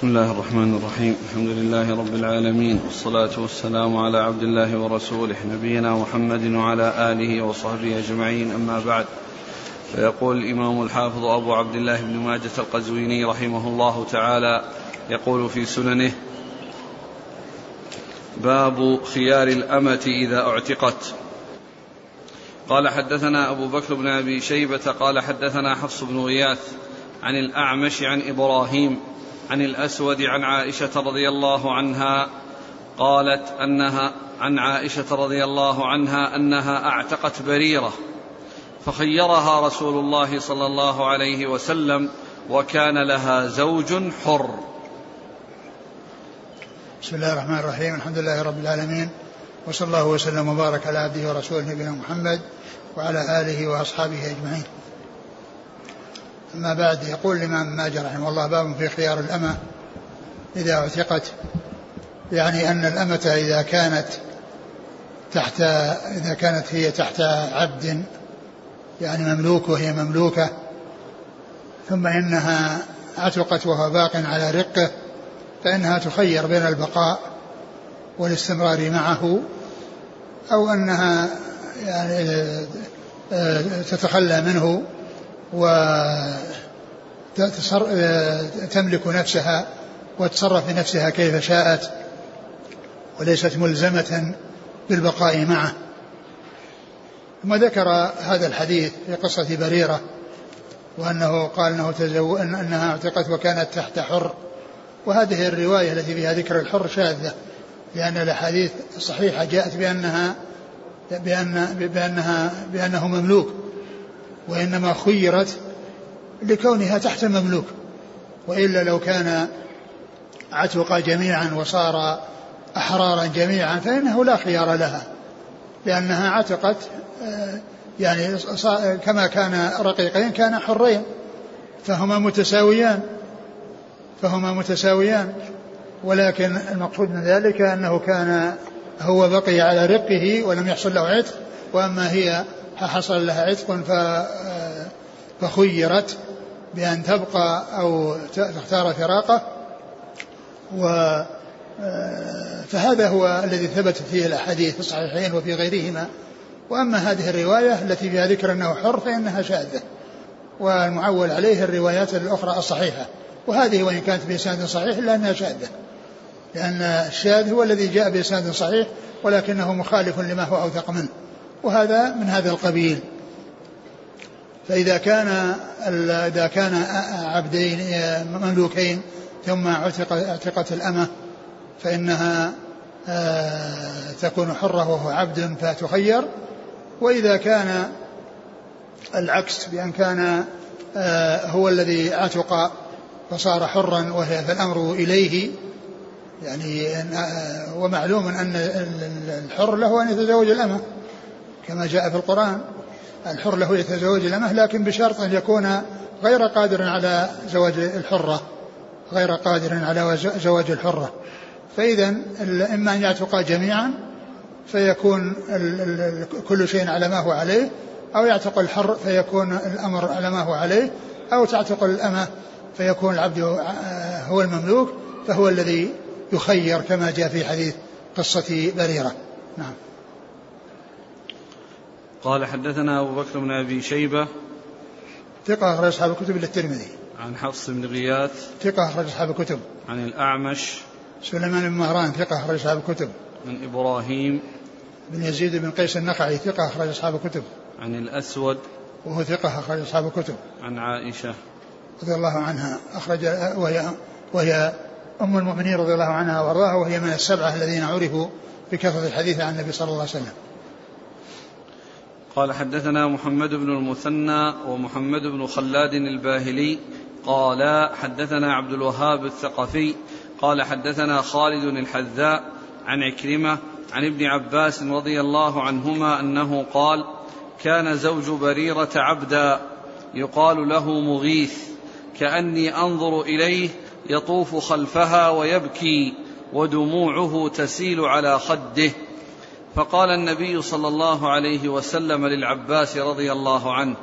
بسم الله الرحمن الرحيم. الحمد لله رب العالمين. والصلاة والسلام على عبد الله ورسوله نبينا محمد وعلى آله وصحبه أجمعين. أما بعد فيقول الإمام الحافظ أبو عبد الله بن ماجة القزويني رحمه الله تعالى يقول في سننه باب خيار الأمة إذا اعتقت. قال حدثنا أبو بكر بن أبي شيبة قال حدثنا حفص بن غياث عن الأعمش عن إبراهيم عن الأسود عن عائشة رضي الله عنها قالت أنها عن عائشة رضي الله عنها أنها أعتقت بريرة فخيرها رسول الله صلى الله عليه وسلم وكان لها زوج حر. بسم الله الرحمن الرحيم الحمد لله رب العالمين وصلى الله وسلم وبارك على عبده ورسوله نبينا محمد وعلى آله وأصحابه أجمعين. أما بعد يقول الإمام ماجد رحمه الله باب في خيار الأمة إذا اعتقت يعني أن الأمة إذا كانت تحت إذا كانت هي تحت عبد يعني مملوك وهي مملوكة ثم إنها عتقت وهو باق على رقه فإنها تخير بين البقاء والاستمرار معه أو أنها يعني آه، تتخلى منه وتملك نفسها وتصرف بنفسها كيف شاءت وليست ملزمة بالبقاء معه. ثم ذكر هذا الحديث في قصة بريرة وأنه قال أنه تزو... أنها اعتقت وكانت تحت حر. وهذه الرواية التي فيها ذكر الحر شاذة لأن الأحاديث الصحيحة جاءت بأنها بأن بأنها بأنه مملوك. وإنما خيرت لكونها تحت مملوك وإلا لو كان عتق جميعا وصار أحرارا جميعا فإنه لا خيار لها لأنها عتقت آه، يعني كما كان رقيقين كان حرين فهما متساويان فهما متساويان. ولكن المقصود من ذلك أنه كان هو بقي على رقه ولم يحصل له عتق وأما هي حصل لها عتق فخيرت بأن تبقى أو تختار فراقه. و فهذا هو الذي ثبتت فيه الأحاديث في الصحيحين وفي غيرهما. وأما هذه الرواية التي فيها ذكر أنه حر فإنها شاذة والمعول عليه الروايات الأخرى الصحيحة. وهذه وإن كانت بإسناد صحيح إلا أنها شاذة لأن الشاذ هو الذي جاء بإسناد صحيح ولكنه مخالف لما هو أوثق منه. وهذا من هذا القبيل. فإذا كان إذا كان عبدين مملوكين ثم اعتق اعتقت الأمة فإنها آه، تكون حرة وهو عبد فتخير. وإذا كان العكس بأن كان آه، هو الذي عتق فصار حرا وهي فالأمر إليه. يعني آه، ومعلوم أن الحر له أن يتزوج الأمة. كما جاء في القرآن الحر له يتزوج الأمة لكن بشرط أن يكون غير قادر على زواج الحرة غير قادر على زواج الحرة. فإذا إما أن يعتقا جميعا فيكون كل شيء على ما هو عليه أو يعتق الحر فيكون الأمر على ما هو عليه أو تعتق الأمة فيكون العبد هو المملوك فهو الذي يخير كما جاء في حديث قصة بريرة. نعم. قال حدثنا أبو بكر بن أبي شيبة. ثقة أخرج أصحاب الكتب إلا الترمذي. عن حفص بن غياث. ثقة أخرج أصحاب الكتب. عن الأعمش. سليمان بن مهران ثقة أخرج أصحاب الكتب. عن إبراهيم. بن يزيد بن قيس النخعي ثقة أخرج أصحاب الكتب. عن الأسود. وهو ثقة أخرج أصحاب الكتب. عن عائشة. رضي الله عنها. أخرج وهي وهي أم المؤمنين رضي الله عنها وأرضاها وهي من السبعة الذين عرفوا بكثرة الحديث عن النبي صلى الله عليه وسلم. قال حدثنا محمد بن المثنى ومحمد بن خلاد الباهلي قال حدثنا عبد الوهاب الثقفي قال حدثنا خالد الحذاء عن عكرمة عن ابن عباس رضي الله عنهما أنه قال كان زوج بريرة عبدا يقال له مغيث كأني أنظر إليه يطوف خلفها ويبكي ودموعه تسيل على خده فقال النبي صلى الله عليه وسلم للعباس رضي الله عنه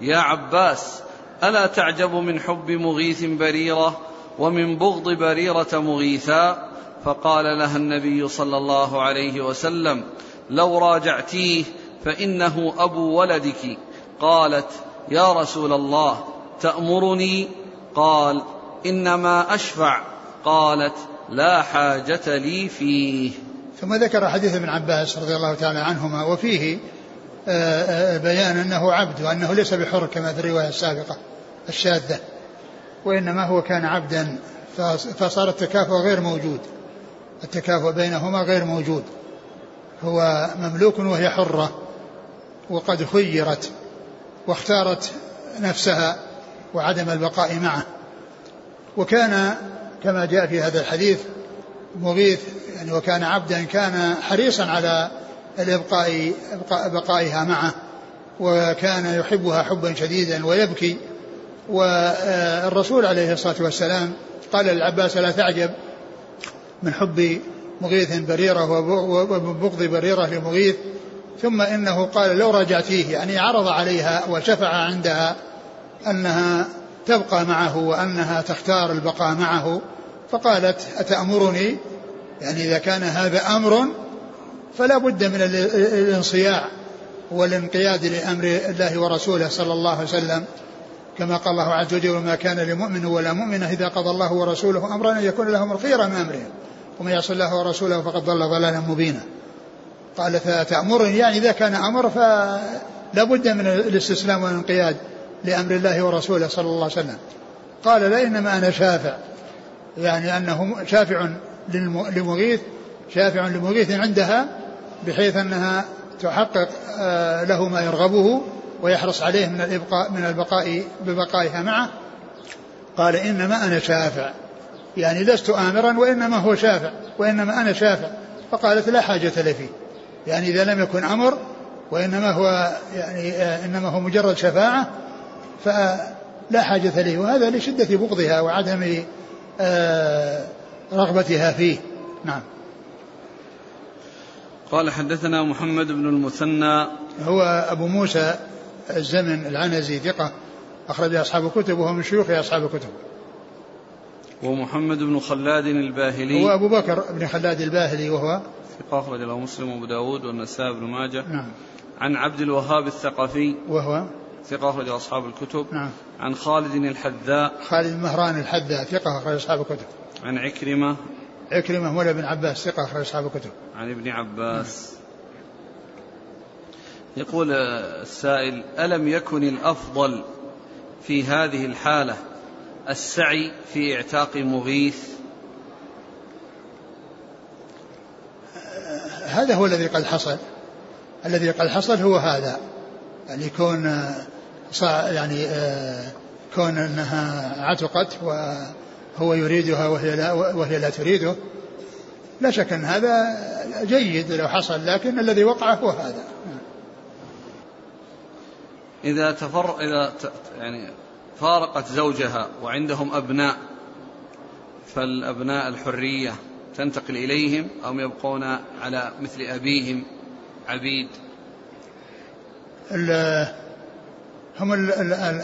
يا عباس ألا تعجب من حب مغيث بريرة ومن بغض بريرة مغيثا؟ فقال لها النبي صلى الله عليه وسلم لو راجعتيه فإنه أبو ولدك. قالت يا رسول الله تأمرني؟ قال إنما أشفع. قالت لا حاجة لي فيه. ثم ذكر حديث ابن عباس رضي الله تعالى عنهما وفيه آه، آه، بيان أنه عبد وأنه ليس بحر كما في الرواية السابقة الشاذة وإنما هو كان عبدا فصار التكافؤ غير موجود التكافؤ بينهما غير موجود هو مملوك وهي حرة وقد خيرت واختارت نفسها وعدم البقاء معه وكان كما جاء في هذا الحديث مغيث يعني وكان عبدا كان حريصا على الإبقاء بقائها معه وكان يحبها حبا شديدا ويبكي. والرسول عليه الصلاة والسلام قال للعباس لا تعجب من حب مغيث بريرة وبغض بريرة لمغيث. ثم إنه قال لو رجعتيه يعني عرض عليها وشفع عندها أنها تبقى معه وأنها تختار البقاء معه. فقالت أتأمرني؟ يعني إذا كان هذا أمر فلا بد من الانصياع والانقياد لأمر الله ورسوله صلى الله عليه وسلم. كما قال الله عز وجل وما كان لمؤمن ولا مؤمنة إذا قضى الله ورسوله أمرا أن يكون لهم الخيرة من أمرهم ومن يعص الله ورسوله فقد ضل ضلالا مبينا. قال فتأمرني يعني إذا كان أمر فلا بد من الاستسلام والانقياد لأمر الله ورسوله صلى الله عليه وسلم. قال لا إنما أنا شافع. يعني أنه شافع لمغيث شافع لمغيث عندها بحيث أنها تحقق آه، له ما يرغبه ويحرص عليه من الإبقاء من البقاء ببقائها معه. قال إنما أنا شافع. يعني لست آمرا وإنما هو شافع وإنما أنا شافع. فقالت لا حاجة لي فيه. يعني إذا لم يكن أمر وإنما هو يعني آه، إنما هو مجرد شفاعة فلا حاجة لي. وهذا لشدة بغضها وعدم رغبتها فيه. نعم. قال حدثنا محمد بن المثنى. هو أبو موسى الزمن العنزي ثقة أخرج أصحاب الكتب وهو من شيوخ أصحاب الكتب ومحمد بن خلاد الباهلي. هو أبو بكر بن خلاد الباهلي وهو؟ ثقة أخرج له مسلم وأبو داود والنسائي بن ماجه. نعم. عن عبد الوهاب الثقفي. وهو؟ ثقة أخرج أصحاب الكتب. نعم. عن خالد الحذاء. خالد مهران الحذاء ثقة أخرج أصحاب الكتب. عن عكرمة. عكرمة مولى بن عباس ثقة أخرج أصحاب الكتب. عن ابن عباس. نعم. يقول السائل ألم يكن الأفضل في هذه الحالة السعي في إعتاق مغيث؟ هذا هو الذي قد حصل. الذي قد حصل هو هذا يعني كون يعني كون أنها عتقت وهو يريدها وهي لا وهي لا تريده لا شك أن هذا جيد لو حصل لكن الذي وقع هو هذا. إذا تفر إذا يعني فارقت زوجها وعندهم أبناء فالأبناء الحرية تنتقل إليهم أو يبقون على مثل أبيهم عبيد. هم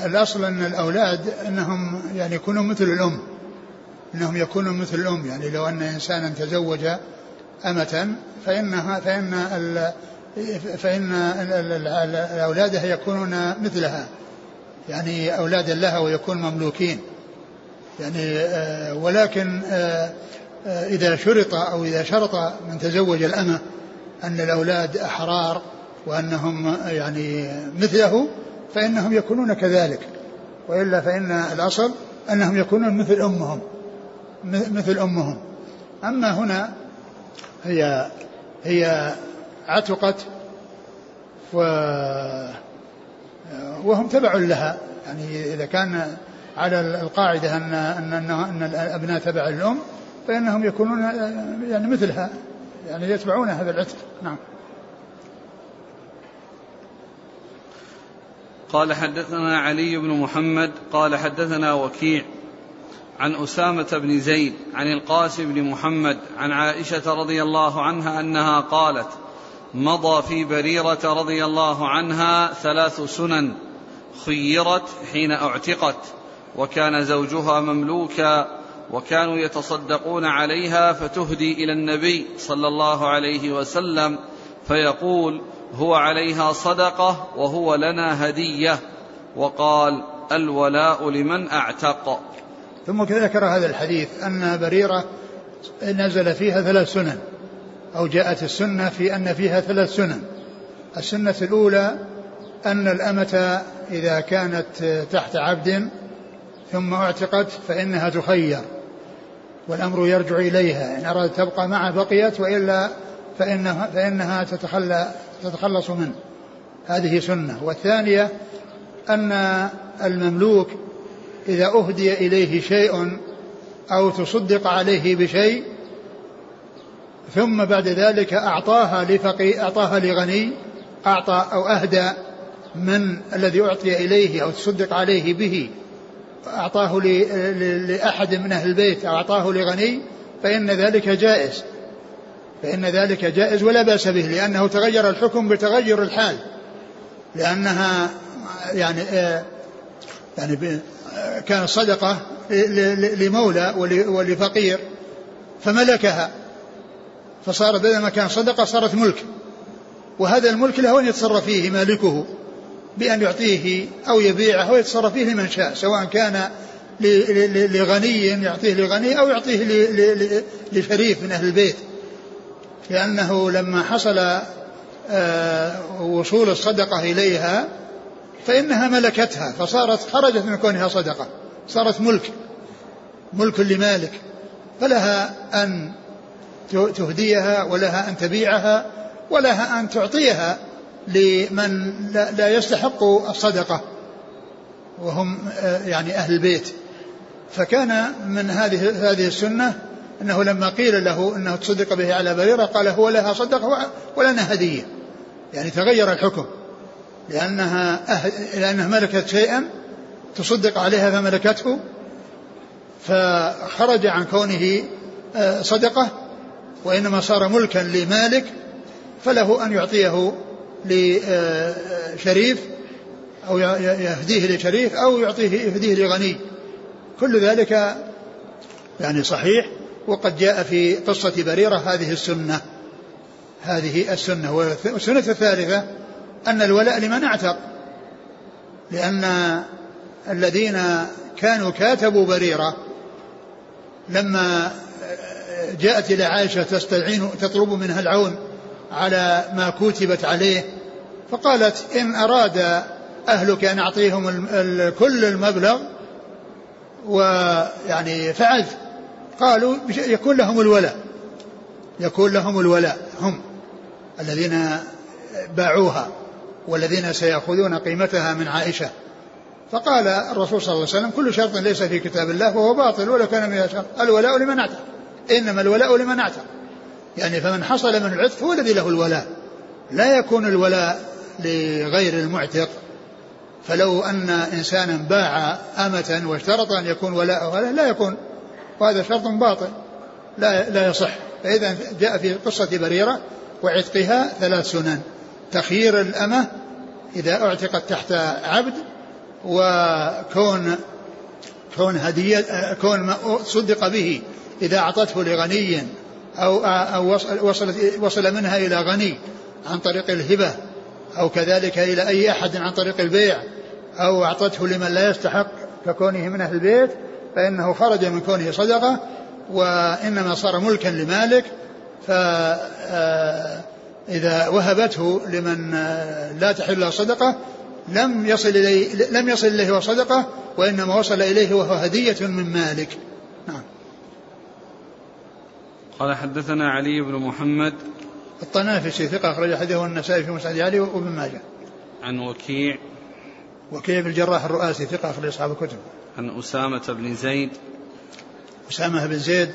الأصل أن الأولاد أنهم يعني يكونوا مثل الأم أنهم يكونوا مثل الأم. يعني لو أن إنسانا تزوج أمة فإنها فإن فإن أولادها يكونون مثلها. يعني أولادا لها ويكون مملوكين. يعني آه، ولكن آه، آه، إذا شرط أو إذا شرط من تزوج الأمة أن الأولاد أحرار وأنهم يعني مثله فإنهم يكونون كذلك وإلا فإن الأصل أنهم يكونون مثل أمهم مثل أمهم. أما هنا هي هي عتقت و وهم تبع لها. يعني إذا كان على القاعدة أن أن أن, أن الأبناء تبع الأم فإنهم يكونون يعني مثلها يعني يتبعون هذا العتق. نعم. قال حدثنا علي بن محمد قال حدثنا وكيع عن أسامة بن زيد عن القاسم بن محمد عن عائشة رضي الله عنها أنها قالت مضى في بريرة رضي الله عنها ثلاث سنن خيرت حين اعتقت وكان زوجها مملوكا وكانوا يتصدقون عليها فتهدي إلى النبي صلى الله عليه وسلم فيقول هو عليها صدقة وهو لنا هدية. وقال الولاء لمن أعتق. ثم ذكر هذا الحديث أن بريرة نزل فيها ثلاث سنن أو جاءت السنة في أن فيها ثلاث سنن. السنة الأولى أن الأمة إذا كانت تحت عبد ثم اعتقت فإنها تخير والأمر يرجع إليها. إن أرادت تبقى معه بقيت وإلا فإنها, فإنها تتخلى تتخلص منه. هذه سنة. والثانية أن المملوك إذا أهدي إليه شيء أو تصدق عليه بشيء ثم بعد ذلك أعطاها لفقي أعطاها لغني أعطى أو أهدى من الذي أعطي إليه أو تصدق عليه به أعطاه لأحد من أهل البيت أو أعطاه لغني فإن ذلك جائز. فإن ذلك جائز ولا بأس به لأنه تغير الحكم بتغير الحال. لأنها يعني آه، يعني كانت صدقة لمولى ولفقير فملكها. فصار بدل ما كان صدقة صارت ملك. وهذا الملك له أن يتصرف فيه مالكه بأن يعطيه أو يبيعه أو يتصرف فيه لمن شاء سواء كان لغني يعطيه لغني أو يعطيه لشريف من أهل البيت. لأنه لما حصل آه، وصول الصدقة إليها فإنها ملكتها فصارت خرجت من كونها صدقة صارت ملك ملك لمالك فلها أن تهديها ولها أن تبيعها ولها أن تعطيها لمن لا يستحق الصدقة وهم آه، يعني أهل البيت. فكان من هذه هذه السنة أنه لما قيل له أنه تصدق به على بريرة قال هو لها صدقة ولنا هدية. يعني تغير الحكم. لأنها لأنها ملكت شيئا تصدق عليها فملكته فخرج عن كونه آه، صدقة وإنما صار ملكا لمالك فله أن يعطيه لشريف أو يهديه لشريف أو يعطيه يهديه لغني. كل ذلك يعني صحيح وقد جاء في قصة بريرة هذه السنة هذه السنة. والسنة الثالثة أن الولاء لمن اعتق لأن الذين كانوا كاتبوا بريرة لما جاءت إلى عائشة تستعين تطلب منها العون على ما كتبت عليه فقالت إن أراد أهلك أن أعطيهم كل المبلغ ويعني فعلت. قالوا يكون لهم الولاء. يكون لهم الولاء هم الذين باعوها والذين سيأخذون قيمتها من عائشة. فقال الرسول صلى الله عليه وسلم كل شرط ليس في كتاب الله فهو باطل ولو كان من شرط الولاء لمن أعتق. إنما الولاء لمن أعتق. يعني فمن حصل من العتق هو الذي له الولاء. لا يكون الولاء لغير المعتق. فلو أن إنسانا باع أمة واشترط أن يكون ولاءه لا يكون وهذا شرط باطل. لا لا يصح. فإذا جاء في قصة بريرة وعتقها ثلاث سنن. تخيير الأمة إذا أعتقت تحت عبد وكون كون هدية كون ما صدق به إذا أعطته لغني أو أو وصل وصل منها إلى غني عن طريق الهبة أو كذلك إلى أي أحد عن طريق البيع أو أعطته لمن لا يستحق ككونه من أهل البيت فإنه خرج من كونه صدقة وإنما صار ملكا لمالك فإذا آه، وهبته لمن آه، لا تحل له صدقة لم يصل إليه لم يصل إليه وصدقة وإنما وصل إليه وهو هدية من مالك نعم قال حدثنا علي بن محمد الطنافسي ثقة أخرج حديثه النسائي في مسعد علي وابن ماجه. عن وكيع وكيع بن الجراح الرؤاسي ثقة أخرج أصحاب الكتب. عن أسامة بن زيد أسامة بن زيد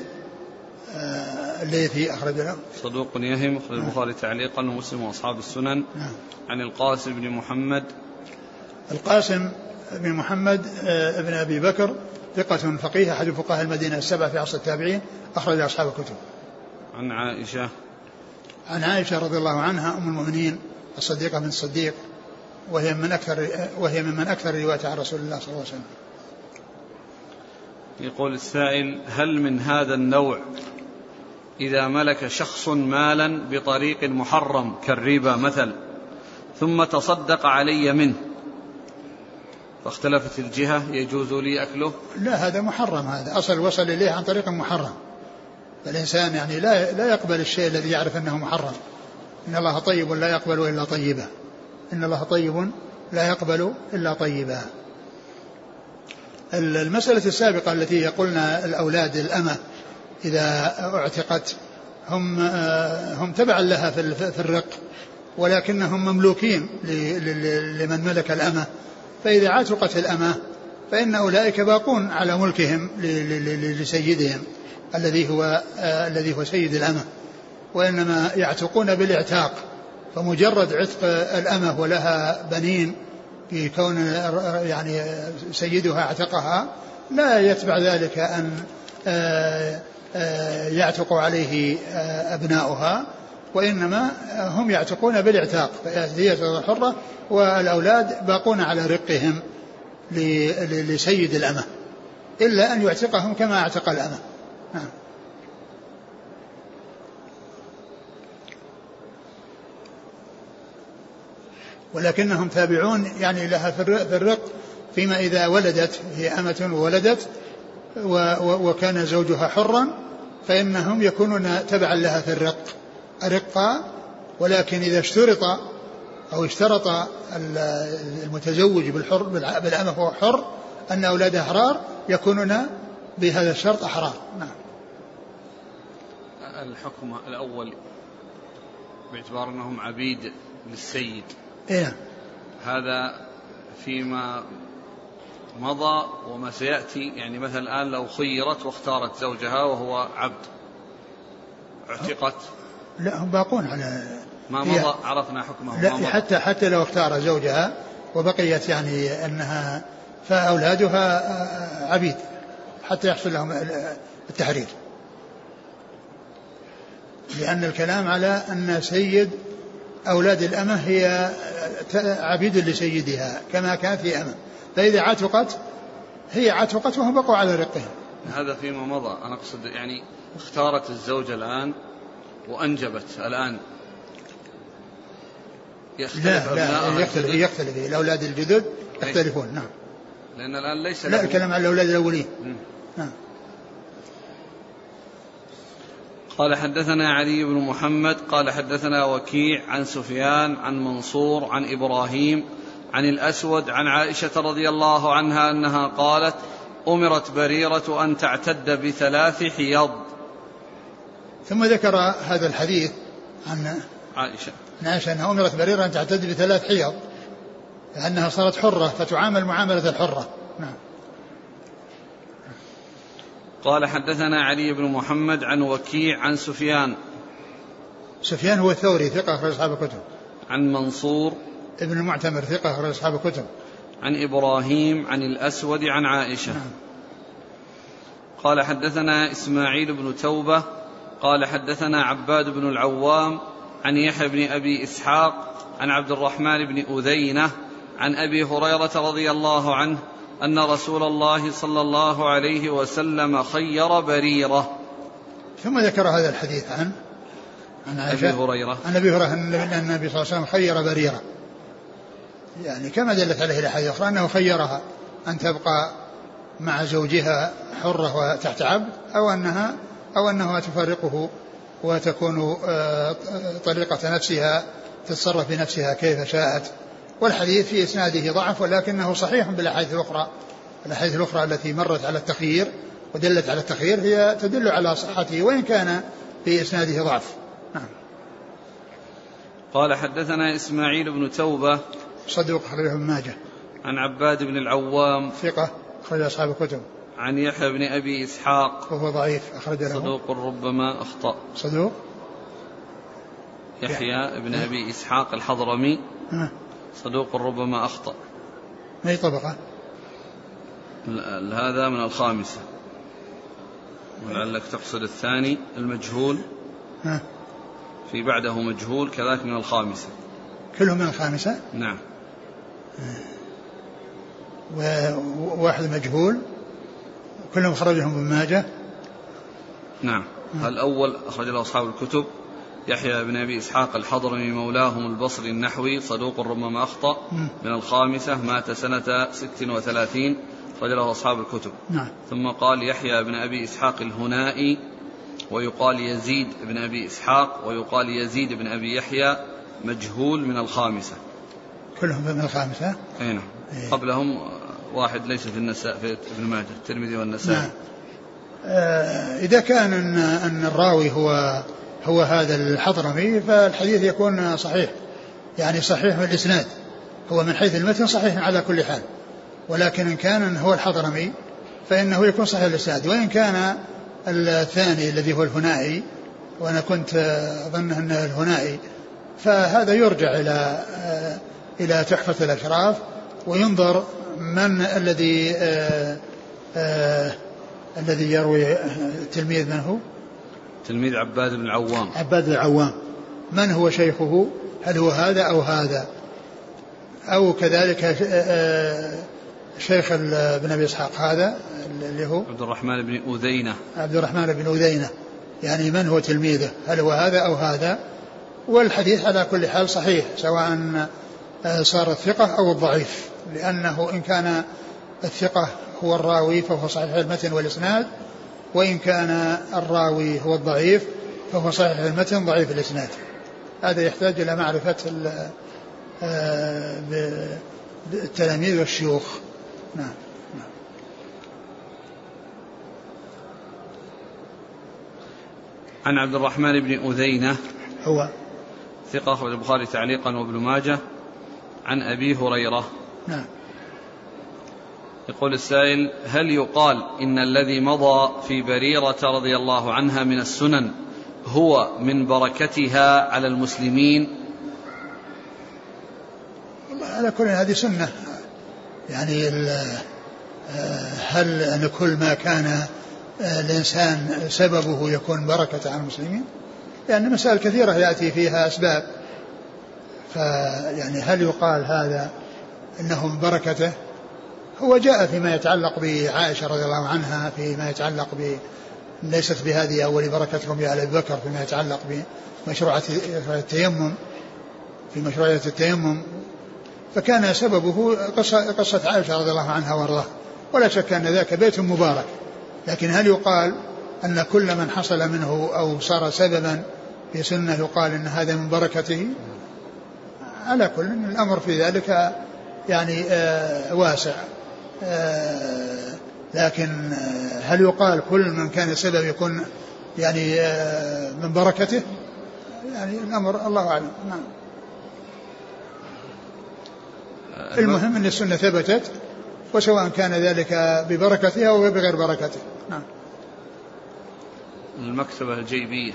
آه الليثي أخرج له صدوق يهم أخرج البخاري تعليقا ومسلم وأصحاب السنن نعم. عن القاسم بن محمد القاسم بن محمد آه ابن أبي بكر ثقة فقيه أحد فقهاء المدينة السبعة في عصر التابعين أخرج أصحاب الكتب. عن عائشة عن عائشة رضي الله عنها أم المؤمنين الصديقة بنت الصديق وهي من أكثر وهي ممن أكثر رواية عن رسول الله صلى الله عليه وسلم. يقول السائل هل من هذا النوع إذا ملك شخص مالا بطريق محرم كالربا مثل ثم تصدق علي منه؟ فاختلفت الجهة يجوز لي أكله؟ لا هذا محرم هذا أصل وصل إليه عن طريق محرم. فالإنسان يعني لا لا يقبل الشيء الذي يعرف أنه محرم. إن الله طيب لا يقبل إلا طيبا إن الله طيب لا يقبل إلا طيبا المسألة السابقة التي قلنا الأولاد الأمة إذا اعتقت هم هم تبعا لها في الرق ولكنهم مملوكين لمن ملك الأمة. فإذا عتقت الأمة فإن أولئك باقون على ملكهم لسيدهم الذي هو الذي هو سيد الأمة. وإنما يعتقون بالإعتاق فمجرد عتق الأمة ولها بنين في كون يعني سيدها اعتقها لا يتبع ذلك أن آه، آه، يعتق عليه آه، أبناؤها وإنما هم يعتقون بالاعتاق هي حرة والأولاد باقون على رقهم لسيد الأمة إلا أن يعتقهم كما اعتق الأمة. نعم. ولكنهم تابعون يعني لها في الرق فيما إذا ولدت هي أمة وولدت وكان زوجها حرا فإنهم يكونون تبعا لها في الرق. أرقا ولكن إذا اشترط أو اشترط المتزوج بالحر بالأمة وهو حر أن أولاده أحرار يكونون بهذا الشرط أحرار نعم. الحكم الأول باعتبار أنهم عبيد للسيد. إيه. هذا فيما مضى وما سيأتي. يعني مثلا الآن لو خيرت واختارت زوجها وهو عبد اعتقت. لا هم باقون على ما مضى عرفنا حكمه. لا ما حتى حتى لو اختار زوجها وبقيت يعني أنها فأولادها عبيد حتى يحصل لهم التحرير. لأن الكلام على أن سيد أولاد الأمة هي عبيد لسيدها كما كان في أمة. فإذا عتقت هي عتقت وهم بقوا على رقهم. هذا فيما مضى. أنا أقصد يعني اختارت الزوجة الآن وأنجبت الآن. يختلف لا لا يختلف يختلف الأولاد الجدد يختلفون نعم. لأن الآن ليس لا الكلام على الأولاد الأولين. نعم. قال حدثنا علي بن محمد قال حدثنا وكيع عن سفيان عن منصور عن إبراهيم عن الأسود عن عائشة رضي الله عنها أنها قالت أمرت بريرة أن تعتد بثلاث حيض. ثم ذكر هذا الحديث عن عائشة. عن عائشة أنها أمرت بريرة أن تعتد بثلاث حيض لأنها صارت حرة فتعامل معاملة الحرة. نعم. قال حدثنا علي بن محمد عن وكيع عن سفيان. سفيان هو الثوري ثقة أخرج أصحاب الكتب. عن منصور. ابن المعتمر ثقة أخرج أصحاب الكتب. عن إبراهيم عن الأسود عن عائشة. نعم. قال حدثنا إسماعيل بن توبة. قال حدثنا عباد بن العوام عن يحيى بن أبي إسحاق عن عبد الرحمن بن أذينة عن أبي هريرة رضي الله عنه أن رسول الله صلى الله عليه وسلم خير بريرة. ثم ذكر هذا الحديث عن عن أبي هريرة. عن أبي هريرة أن النبي صلى الله عليه وسلم خير بريرة. يعني كما دلت عليه الأحاديث الأخرى أنه خيرها أن تبقى مع زوجها حرة وتحت عبد أو أنها أو أنها تفارقه وتكون آه، طريقة نفسها تتصرف بنفسها كيف شاءت. والحديث في إسناده ضعف ولكنه صحيح بالأحاديث الأخرى. الأحاديث الأخرى التي مرت على التخيير ودلت على التخيير هي تدل على صحته وإن كان في إسناده ضعف. نعم. قال حدثنا إسماعيل بن توبة صدوق أخرجه ابن ماجه. عن عباد بن العوام ثقة أخرج أصحاب الكتب. عن يحيى بن أبي إسحاق وهو ضعيف أخرج له. صدوق ربما أخطأ. صدوق؟ يحيى بن أبي إسحاق الحضرمي أه. صدوق ربما أخطأ. ما أي طبقة؟ هذا من الخامسة. ولعلك تقصد الثاني المجهول. ها. في بعده مجهول كذلك من الخامسة. كلهم من الخامسة؟ نعم. وواحد مجهول. كلهم خرجهم ابن ماجه؟ نعم. الأول أخرج له أصحاب الكتب. يحيى بن أبي إسحاق الحضرمي مولاهم البصري النحوي صدوق ربما أخطأ من الخامسة مات سنة ست وثلاثين أصحاب الكتب. نعم. ثم قال يحيى بن أبي إسحاق الهنائي ويقال يزيد بن أبي إسحاق ويقال يزيد بن أبي يحيى مجهول من الخامسة. كلهم من الخامسة؟ أي نعم. إيه. قبلهم واحد ليس في النساء في ابن ماجه الترمذي والنسائي. نعم. آه، إذا كان أن أن الراوي هو هو هذا الحضرمي فالحديث يكون صحيح. يعني صحيح الإسناد هو من حيث المتن صحيح على كل حال. ولكن إن كان هو الحضرمي فإنه يكون صحيح الإسناد وإن كان الثاني الذي هو الهنائي وأنا كنت أظن أنه الهنائي فهذا يرجع إلى إلى تحفة الأشراف وينظر من الذي آه، آه، الذي يروي التلميذ من هو؟ تلميذ عباد بن العوام. عباد العوام. من هو شيخه؟ هل هو هذا أو هذا؟ أو كذلك شيخ ابن أبي إسحاق هذا اللي هو؟ عبد الرحمن بن أذينة. عبد الرحمن بن أذينة. يعني من هو تلميذه؟ هل هو هذا أو هذا؟ والحديث على كل حال صحيح سواء صار الثقة أو الضعيف لأنه إن كان الثقة هو الراوي فهو صحيح المتن والإسناد وإن كان الراوي هو الضعيف فهو صحيح المتن ضعيف الإسناد. هذا يحتاج إلى معرفة آه، التلاميذ والشيوخ. نعم. عن عبد الرحمن بن أذينة هو. ثقة أخرج البخاري تعليقا وابن ماجه عن أبي هريرة. نعم. يقول السائل هل يقال إن الذي مضى في بريرة رضي الله عنها من السنن هو من بركتها على المسلمين؟ على كل هذه سنة. يعني هل أن كل ما كان الإنسان سببه يكون بركة على المسلمين؟ لأن مسائل كثيرة يأتي فيها أسباب. فيعني هل يقال هذا انه من بركته؟ هو جاء فيما يتعلق بعائشة رضي الله عنها فيما يتعلق ب ليست بهذه أول بركتكم يا أبي بكر فيما يتعلق بمشروعة التيمم في مشروعية التيمم. فكان سببه قصة, قصة عائشة رضي الله عنها وارضاها ولا شك أن ذاك بيت مبارك. لكن هل يقال أن كل من حصل منه أو صار سببا في سنة يقال أن هذا من بركته؟ على كل الأمر في ذلك يعني آه واسع. لكن آه هل يقال كل من كان سبب يكون يعني آه من بركته؟ يعني الأمر الله أعلم. نعم. المهم أن السنة ثبتت وسواء كان ذلك ببركتها أو بغير بركته. نعم. المكتبة الجيبية.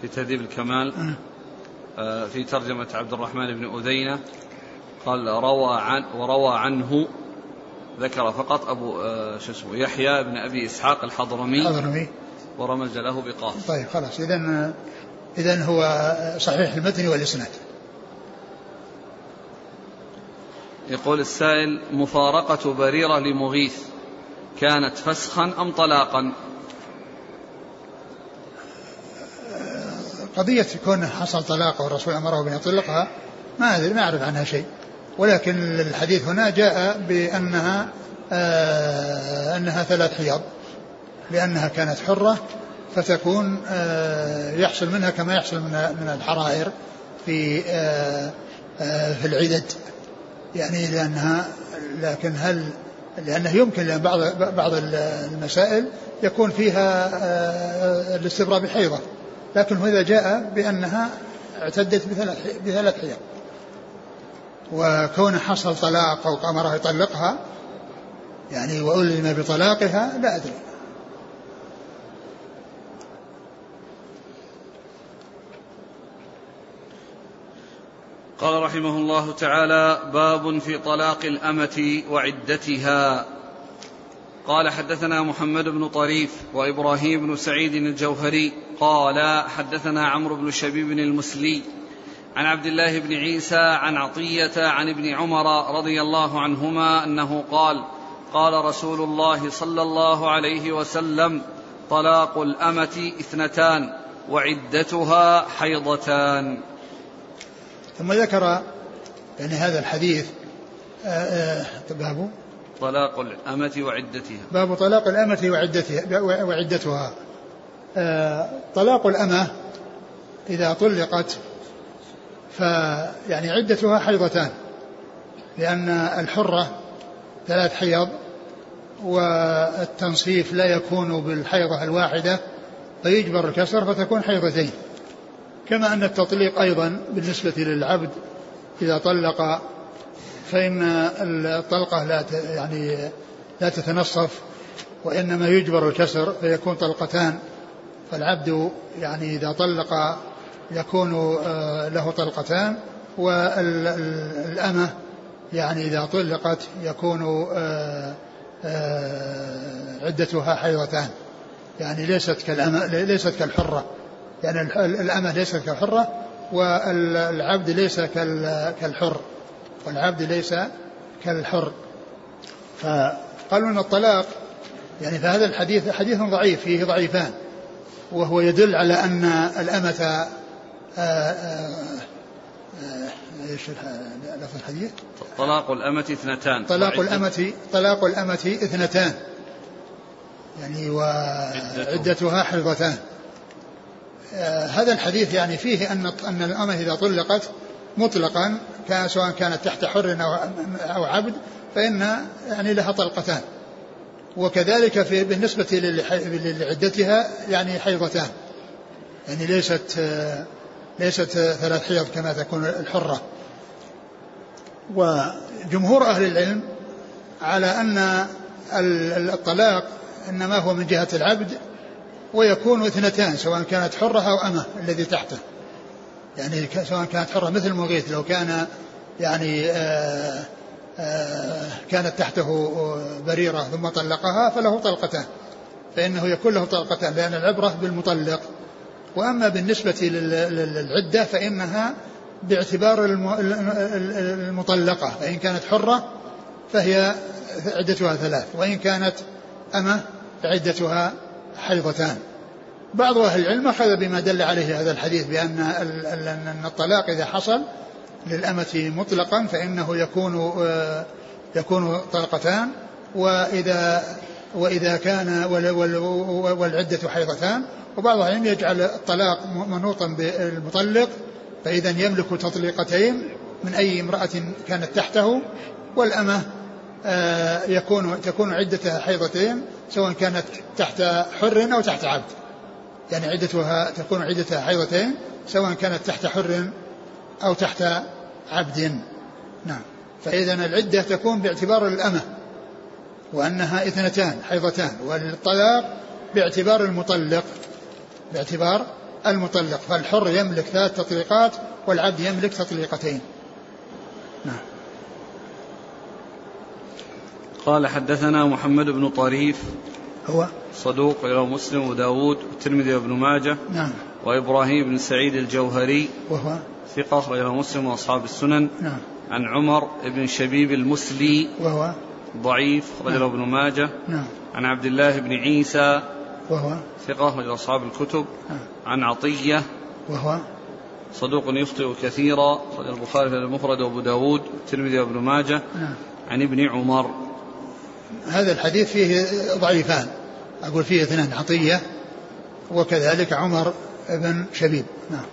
في تهذيب الكمال. آه، في ترجمة عبد الرحمن بن أذينة. قال روى عن وروى عنه ذكر فقط أبو آه، شو اسمه يحيى بن أبي إسحاق الحضرمي الحضرمي. ورمز له بقاف. طيب خلاص إذا إذا هو صحيح المتن والإسناد. يقول السائل مفارقة بريرة لمغيث كانت فسخا أم طلاقا؟ قضية كونه حصل طلاق والرسول أمره بأن يطلقها ما أدري ما أعرف عنها شيء. ولكن الحديث هنا جاء بأنها آه أنها ثلاث حيض لأنها كانت حرة فتكون آه يحصل منها كما يحصل من من الحرائر في آه آه في العدد. يعني لأنها لكن هل لأنه يمكن لأن بعض بعض المسائل يكون فيها آه، الاستبراء بحيضة لكن هذا جاء بأنها اعتدت بثلاث بثلاث حيض وكون حصل طلاق أو أمره يطلقها يعني وألزم بطلاقها لا أدري. قال رحمه الله تعالى باب في طلاق الأمة وعدتها. قال حدثنا محمد بن طريف وإبراهيم بن سعيد الجوهري قال حدثنا عمرو بن شبيب المسلي عن عبد الله بن عيسى عن عطية عن ابن عمر رضي الله عنهما أنه قال قال رسول الله صلى الله عليه وسلم طلاق الأمة اثنتان وعدتها حيضتان. ثم ذكر يعني هذا الحديث آه، آه، باب طلاق الأمة وعدتها. باب طلاق الأمة وعدتها وعدتها. آه، طلاق الأمة إذا طلقت فيعني عدتها حيضتان لأن الحرة ثلاث حيض والتنصيف لا يكون بالحيضة الواحدة فيجبر الكسر فتكون حيضتين. كما أن التطليق أيضا بالنسبة للعبد إذا طلق فإن الطلقة لا يعني لا تتنصف وإنما يجبر الكسر فيكون طلقتان. فالعبد يعني إذا طلق يكون آه، له طلقتان والأمة يعني إذا طلقت يكون آه، آه، عدتها حيضتان. يعني ليست كالأمة ليست كالحرة. يعني الأمة ليست كالحرة والعبد ليس كالحر. والعبد ليس كالحر. فقالوا أن الطلاق يعني فهذا الحديث حديث ضعيف فيه ضعيفان. وهو يدل على أن الأمة إيش لفظ الحديث؟ طلاق الأمة اثنتان. طلاق الأمة طلاق الأمة اثنتان. يعني وعدتها حيضتان هذا الحديث يعني فيه أن أن الأمة إذا طلقت مطلقا كان سواء كانت تحت حر أو أو عبد فإن يعني لها طلقتان. وكذلك في بالنسبة لعدتها يعني حيضتان يعني ليست ليست ثلاث حيض كما تكون الحرة. وجمهور أهل العلم على أن الطلاق إنما هو من جهة العبد ويكون اثنتان سواء كانت حرة أو أمة الذي تحته. يعني سواء كانت حرة مثل المغيث لو كان يعني آآ آآ كانت تحته بريرة ثم طلقها فله طلقتان فإنه يكون له طلقتان لأن العبرة بالمطلق وأما بالنسبة للعدة فإنها باعتبار المطلقة فإن كانت حرة فهي عدتها ثلاث وإن كانت أمة فعدتها حيضتان. بعض أهل العلم أخذ بما دل عليه هذا الحديث بأن أن الطلاق إذا حصل للأمة مطلقا فإنه يكون آه، يكون طلقتان وإذا وإذا كان والعدة حيضتان وبعض العلم يجعل الطلاق منوطا بالمطلق فإذا يملك تطليقتين من أي امرأة كانت تحته والأمة آه، يكون تكون عدتها حيضتين سواء كانت تحت حر أو تحت عبد. يعني عدتها تكون عدتها حيضتين سواء كانت تحت حر أو تحت عبد. نعم. فإذا العدة تكون باعتبار الأمة. وأنها اثنتان حيضتان والطلاق باعتبار المطلق باعتبار المطلق فالحر يملك ثلاث تطليقات والعبد يملك تطليقتين. نعم. قال حدثنا محمد بن طريف هو؟ صدوق إلى مسلم وداود والترمذي وابن ماجه نعم. وإبراهيم بن سعيد الجوهري وهو؟ ثقة أخرجه مسلم وأصحاب السنن. نعم. عن عمر بن شبيب المسلي وهو؟ ضعيف أخرجه نعم. ابن ماجه. نعم. عن عبد الله بن عيسى. وهو؟ ثقة أخرج أصحاب الكتب. نعم. عن عطية. وهو؟ صدوق يخطئ كثيرا. أخرج البخاري في المفرد وأبو داود والترمذي وابن ماجه. نعم. عن ابن عمر. هذا الحديث فيه ضعيفان. أقول فيه اثنان عطية وكذلك عمر بن شبيب. نعم.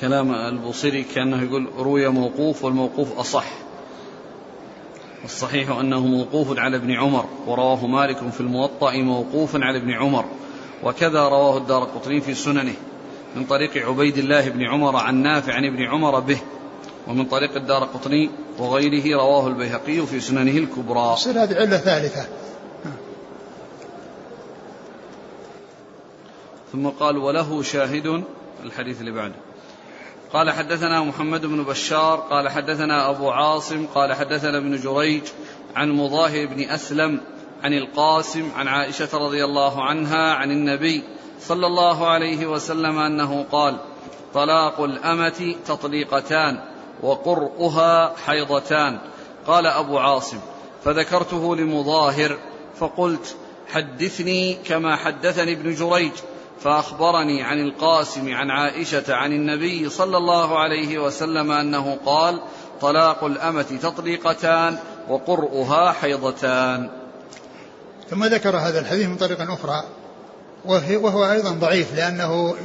كلام البوصيري كأنه يقول روي موقوف والموقوف أصح. الصحيح أنه موقوف على ابن عمر ورواه مالك في الموطأ موقوفا على ابن عمر وكذا رواه الدار قطني في سننه. من طريق عبيد الله بن عمر عن نافع عن ابن عمر به ومن طريق الدار قطني وغيره رواه البيهقي في سننه الكبرى. يصير هذه علة ثالثة. ثم قال وله شاهد الحديث اللي بعده. قال حدثنا محمد بن بشار قال حدثنا أبو عاصم قال حدثنا ابن جريج عن مظاهر بن أسلم عن القاسم عن عائشة رضي الله عنها عن النبي صلى الله عليه وسلم أنه قال طلاق الأمة تطليقتان وقرؤها حيضتان قال أبو عاصم فذكرته لمظاهر فقلت حدثني كما حدثني ابن جريج فأخبرني عن القاسم عن عائشة عن النبي صلى الله عليه وسلم أنه قال طلاق الأمة تطليقتان وقرؤها حيضتان. ثم ذكر هذا الحديث من طريق أخرى وهو أيضا ضعيف لأنه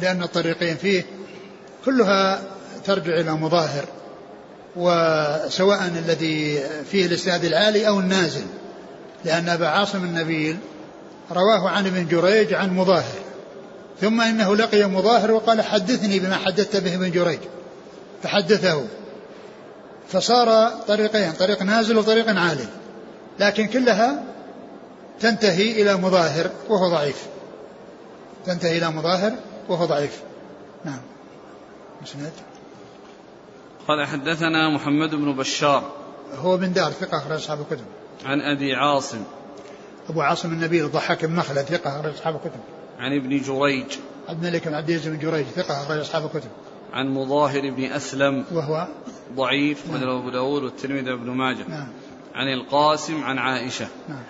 لأن الطريقين فيه كلها ترجع إلى مظاهر وسواء الذي فيه الإسناد العالي أو النازل لأن أبا عاصم النبيل رواه عن ابن جريج عن مظاهر. ثم إنه لقي مظاهر وقال حدثني بما حدثت به ابن جريج. فحدثه. فصار طريقين طريق نازل وطريق عالي. لكن كلها تنتهي إلى مظاهر وهو ضعيف. تنتهي إلى مظاهر وهو ضعيف. نعم. مسند قال حدثنا محمد بن بشار. هو بن دار ثقة أخرج أصحاب الكتب. عن أبي عاصم. أبو عاصم النبيل الضحاك بن مخلد ثقة أخرج أصحاب الكتب. عن ابن جريج. عبد الملك بن عبد العزيز بن جريج ثقة أخرج أصحاب الكتب. عن مظاهر بن أسلم. وهو؟ ضعيف نعم. أبو داود والترمذي وابن ماجه. نعم. عن القاسم عن عائشة. نعم.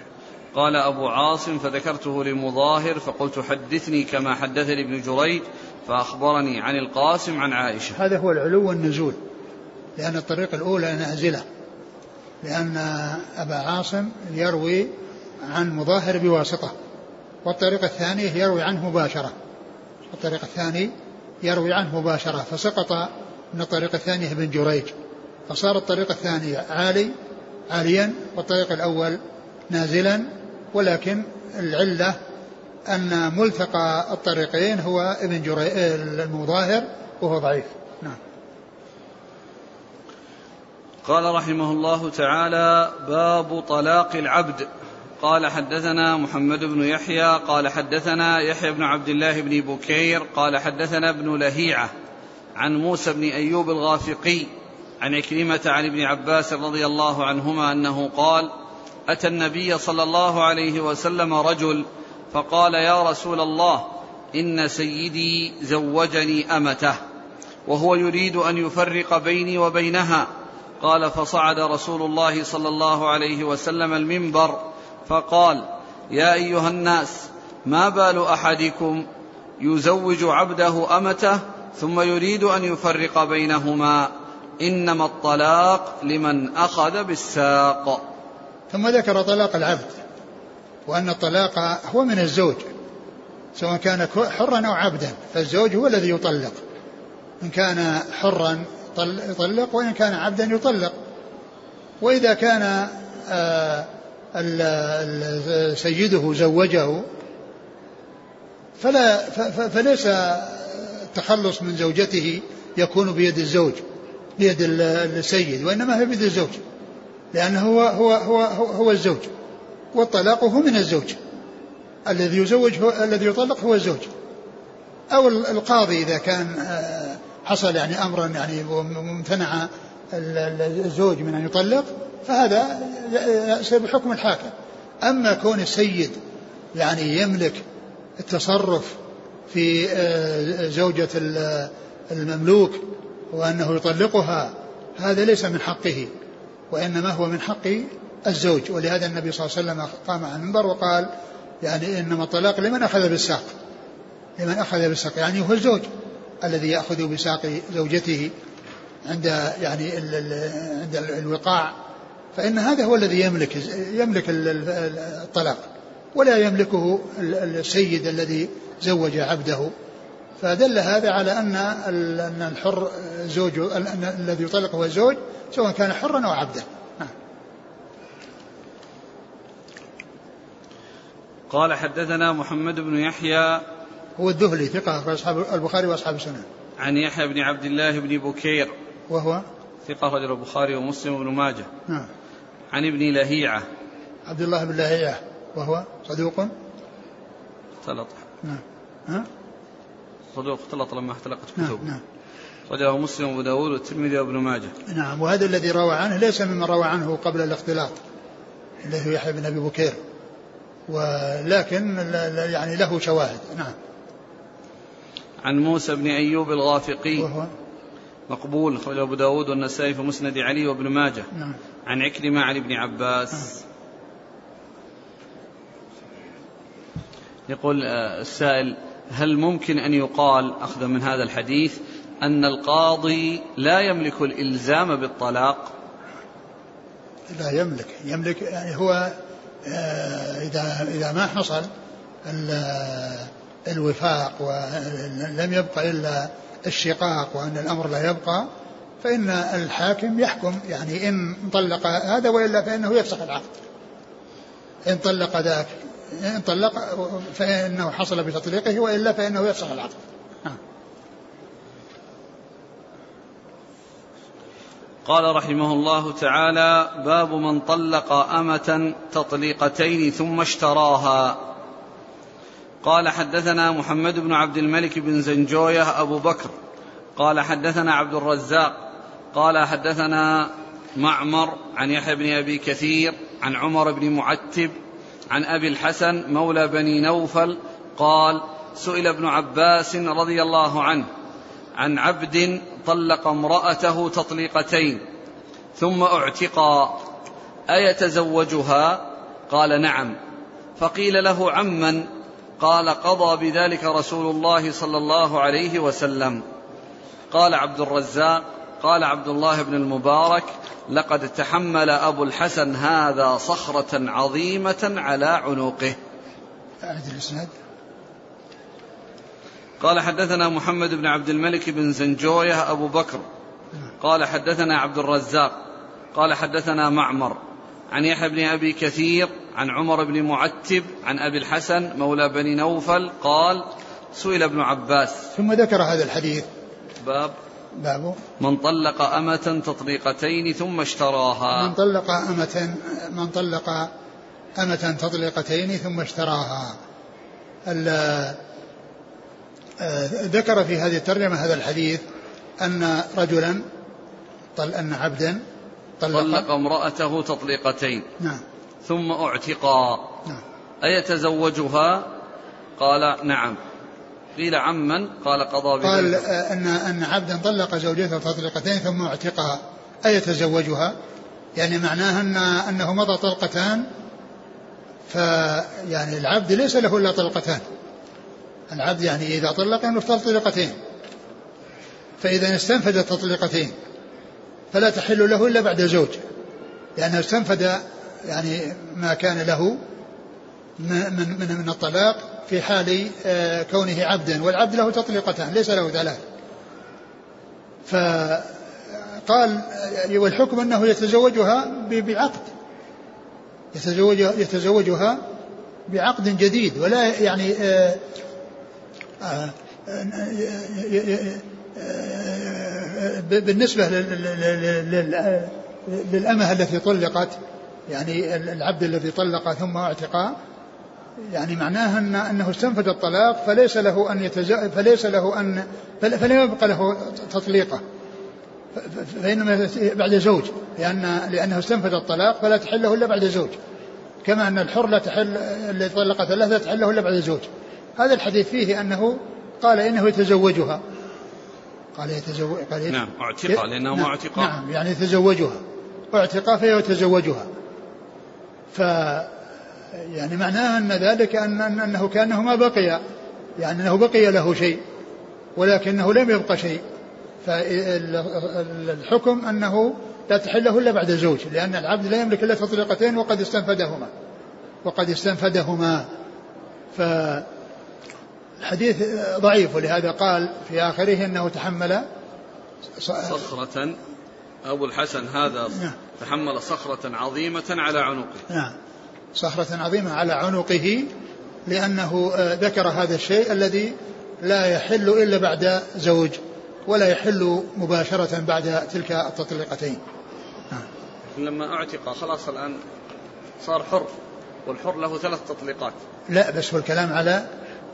قال أبو عاصم فذكرته لمظاهر فقلت حدثني كما حدثني ابن جريج فأخبرني عن القاسم عن عائشة. هذا هو العلو والنزول لأن الطريق الأولى نازلة. لأن أبا عاصم يروي عن مظاهر بواسطة. والطريق الثاني يروي عنه مباشرة. الطريق الثاني يروي عنه مباشرة. فسقط من الطريق الثاني ابن جريج. فصار الطريق الثاني عالي عاليا والطريق الأول نازلا. ولكن العلة أن ملتقى الطريقين هو ابن جريج المظاهر وهو ضعيف. نعم. قال رحمه الله تعالى باب طلاق العبد. قال حدثنا محمد بن يحيى قال حدثنا يحيى بن عبد الله بن بكير قال حدثنا ابن لهيعة عن موسى بن أيوب الغافقي عن عكرمه عن ابن عباس رضي الله عنهما أنه قال أتى النبي صلى الله عليه وسلم رجل فقال يا رسول الله إن سيدي زوجني أمته وهو يريد أن يفرق بيني وبينها. قال فصعد رسول الله صلى الله عليه وسلم المنبر فقال يا أيها الناس ما بال أحدكم يزوج عبده أمته ثم يريد أن يفرق بينهما؟ إنما الطلاق لمن أخذ بالساق. ثم ذكر طلاق العبد وأن الطلاق هو من الزوج سواء كان حرا أو عبدا فالزوج هو الذي يطلق. إن كان حرا يطلق وإن كان عبدا يطلق. وإذا كان آه سيده زوجه فلا فليس التخلص من زوجته يكون بيد الزوج بيد السيد وإنما هي بيد الزوج لأنه هو هو هو هو الزوج والطلاق هو من الزوج الذي يزوج هو الذي يطلق هو الزوج. أو القاضي إذا كان آه، حصل يعني أمرا يعني وامتنع الزوج من أن يطلق فهذا بحكم الحاكم. أما كون السيد يعني يملك التصرف في آه، زوجة المملوك وأنه يطلقها هذا ليس من حقه وإنما هو من حق الزوج. ولهذا النبي صلى الله عليه وسلم قام على المنبر وقال يعني إنما الطلاق لمن أخذ بالساق. لمن أخذ بالساق يعني هو الزوج الذي يأخذ بساق زوجته عند يعني عند الوقاع. فإن هذا هو الذي يملك يملك الطلاق ولا يملكه السيد الذي زوج عبده. فدل هذا على أن أن الحر زوج الذي يطلق هو الزوج سواء كان حرا أو عبدا. نعم. قال حدثنا محمد بن يحيى. هو الذهلي ثقة أصحاب البخاري وأصحاب السنة. عن يحيى بن عبد الله بن بكير. وهو؟ ثقة رجل البخاري ومسلم وابن ماجه. نعم. عن ابن لهيعة. عبد الله بن لهيعة وهو صدوق؟ اختلط. نعم. ها؟ صدوق اختلط لما اختلقت كتبه. نعم, نعم. رجله مسلم وابو داود والترمذي وابن ماجه. نعم وهذا الذي روى عنه ليس ممن روى عنه قبل الاختلاط اللي هو يحيى بن أبي بكير. ولكن يعني له شواهد. نعم. عن موسى بن أيوب الغافقي. وهو مقبول أخرجه أبو داود والنسائي في مسند علي وابن ماجه. نعم. عن عكرمة عن ابن عباس. يقول آه، السائل هل ممكن أن يقال أخذا من هذا الحديث أن القاضي لا يملك الإلزام بالطلاق؟ لا يملك. يملك يعني هو آه، إذا إذا ما حصل الوفاق ولم يبقى إلا الشقاق وأن الأمر لا يبقى فإن الحاكم يحكم يعني إن طلق هذا وإلا فإنه يفسخ العقد. إن طلق ذاك إن طلق فإنه حصل بتطليقه وإلا فإنه يفسخ العقد. نعم. قال رحمه الله تعالى باب من طلق أمة تطليقتين ثم اشتراها. قال حدثنا محمد بن عبد الملك بن زنجوية أبو بكر. قال حدثنا عبد الرزاق. قال حدثنا معمر عن يحيى بن أبي كثير عن عمر بن معتب عن أبي الحسن مولى بني نوفل. قال سئل ابن عباس رضي الله عنه عن عبد طلق امرأته تطليقتين ثم اعتقا أيتزوجها؟ قال نعم. فقيل له عمن قال قضى بذلك رسول الله صلى الله عليه وسلم. قال عبد الرزاق قال عبد الله بن المبارك لقد تحمل أبو الحسن هذا صخرة عظيمة على عنقه. أعد الإسناد. قال حدثنا محمد بن عبد الملك بن زنجوية أبو بكر. قال حدثنا عبد الرزاق. قال حدثنا معمر. عن يحيى بن أبي كثير عن عمر بن معتب عن أبي الحسن مولى بني نوفل قال سئل ابن عباس. ثم ذكر هذا الحديث. باب. باب. من طلق أمة تطليقتين ثم اشتراها. من طلق أمة من طلق أمة تطليقتين ثم اشتراها. آه، ذكر في هذه الترجمة هذا الحديث أن رجلا طل أن عبدا طلق, طلق امرأته تطليقتين. نعم. ثم اعتقا. نعم. أيتزوجها؟ قال نعم. قيل عمن؟ قال قضى بذلك. قال آه، أن أن عبدا طلق زوجته تطليقتين ثم اعتقها. أيتزوجها؟ يعني معناها أن أنه مضى طلقتان فيعني العبد ليس له إلا طلقتان. العبد يعني إذا طلق يفترض طلقتين. فإذا استنفد التطليقتين فلا تحل له إلا بعد زوج. لأنه استنفد يعني ما كان له من من من الطلاق في حال آه، كونه عبدا والعبد له تطليقتان ليس له ثلاث. فقال آه، والحكم أنه يتزوجها بعقد. يتزوجها يتزوجها بعقد جديد ولا يعني آه، بالنسبة للأمة التي طلقت يعني العبد الذي طلق ثم اعتقى يعني معناها أن أنه استنفد الطلاق فليس له أن يتزوج فليس له أن فلا يبقى له تطليقة. فإنما بعد زوج لأن لأنه استنفد الطلاق فلا تحل له إلا بعد زوج. كما أن الحر لا تحل اللي طلق ثلاثة تحل له إلا بعد زوج. هذا الحديث فيه أنه قال إنه يتزوجها. قال يتزوج قال يت... نعم اعتق لأنه نعم اعتق نعم يعني يتزوجها. اعتق فيتزوجها. ف يعني معناه أن ذلك أن أنه كأنه ما بقي يعني أنه بقي له شيء ولكنه لم يبقى شيء. فالحكم أنه لا تحل له إلا بعد زوج لأن العبد لا يملك إلا تطليقتين وقد استنفدهما. وقد استنفدهما. فالحديث ضعيف ولهذا قال في آخره أنه تحمل صخرة. أبو الحسن هذا نعم. تحمل صخرة عظيمة على عنقه. نعم. صخرة عظيمة على عنقه لأنه ذكر هذا الشيء الذي لا يحل إلا بعد زوج ولا يحل مباشرة بعد تلك التطليقتين. نعم. لما أعتق خلاص الآن صار حر والحر له ثلاث تطليقات. لا بس هو الكلام على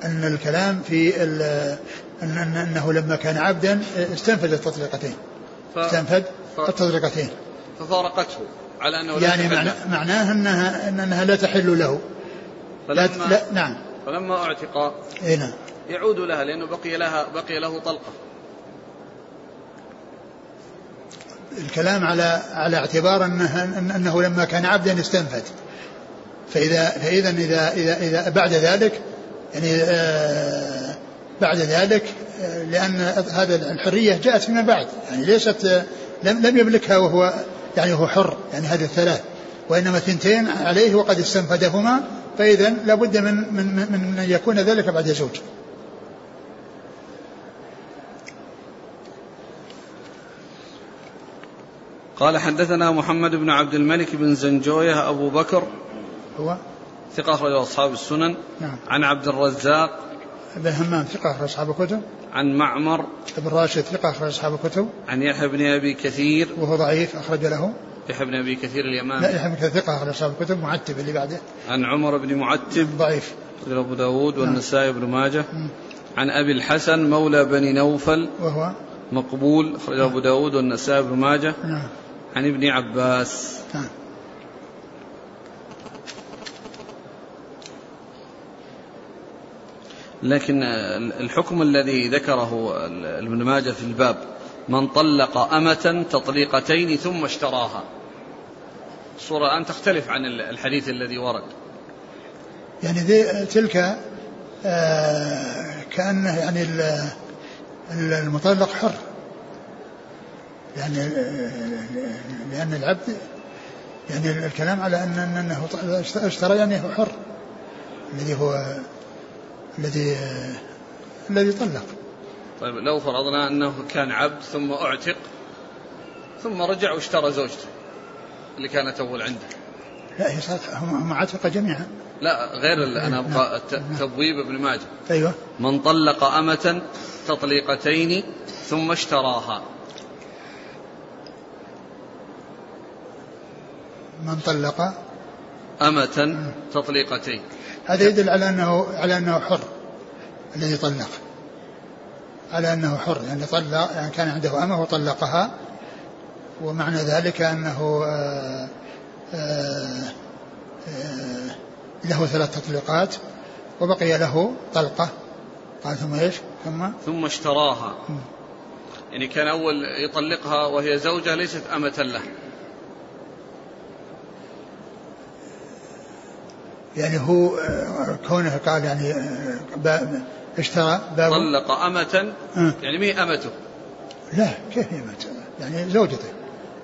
أن الكلام في أن أنه لما كان عبدا استنفذ التطليقتين. ف... استنفذ ف... التطليقتين. ففارقته على أنه لا يعني معنى معناه أنها أنها لا تحل له. فلما لا, لا نعم. فلما أعتق اي نعم. يعود لها لأنه بقي لها بقي له طلقة. الكلام على على اعتبار انه أنه لما كان عبدا استنفد فاذا فاذا اذا اذا اذا بعد ذلك يعني آه بعد ذلك آه لأن هذا الحرية جاءت فيما بعد. يعني ليست لم لم يملكها وهو يعني هو حر يعني هذه الثلاث. وإنما ثنتين عليه وقد استنفدهما فإذا لابد من من من أن يكون ذلك بعد زوج. قال حدثنا محمد بن عبد الملك بن زنجوية أبو بكر. هو؟ ثقة أخرجه أصحاب السنن. نعم. عن عبد الرزاق. بن همام ثقة أخرج أصحاب الكتب. عن معمر. بن راشد ثقة أخرج أصحاب الكتب. عن يحيى بن أبي كثير. وهو ضعيف أخرج له. يحيى بن أبي كثير لا اليماني يحيى بن كثير ثقة أخرج أصحاب الكتب معتب اللي بعده. عن عمر بن معتب. ضعيف. أخرجه أبو داود والنسائي بن ماجه. مم. عن أبي الحسن مولى بني نوفل. وهو؟ مقبول أخرجه أبو داود والنسائي بن ماجه. نعم. عن ابن عباس. نعم. لكن الحكم الذي ذكره ابن ماجه في الباب من طلق أمة تطليقتين ثم اشتراها. الصورة الآن تختلف عن الحديث الذي ورد. يعني ذي تلك آه كأنه يعني ال- ال- المطلق حر. يعني لأن العبد يعني الكلام على أن أنه اشترى يعني هو حر الذي هو الذي الذي طلق. طيب لو فرضنا أنه كان عبد ثم أعتق ثم رجع واشترى زوجته اللي كانت أول عنده. لا هي صارت هم عتق جميعا. لا غير أنا نعم. أبغى الت- تبويب ابن ماجه. أيوه. من طلق أمة تطليقتين ثم اشتراها. من طلق أمة تطليقتين. هذا يدل على انه على أنه حر الذي طلق. على أنه حر يعني طلق يعني كان عنده أمة وطلقها ومعنى ذلك أنه آه، آه، آه، له ثلاث تطليقات وبقي له طلقة. قال ثم إيش؟ ثم؟ ثم اشتراها. يعني كان أول يطلقها وهي زوجة ليست أمة له. يعني هو آه، كونه قال يعني آه، اشترى باب. طلق أمة آه. يعني مي أمته؟ لا كيف هي أمة يعني زوجته.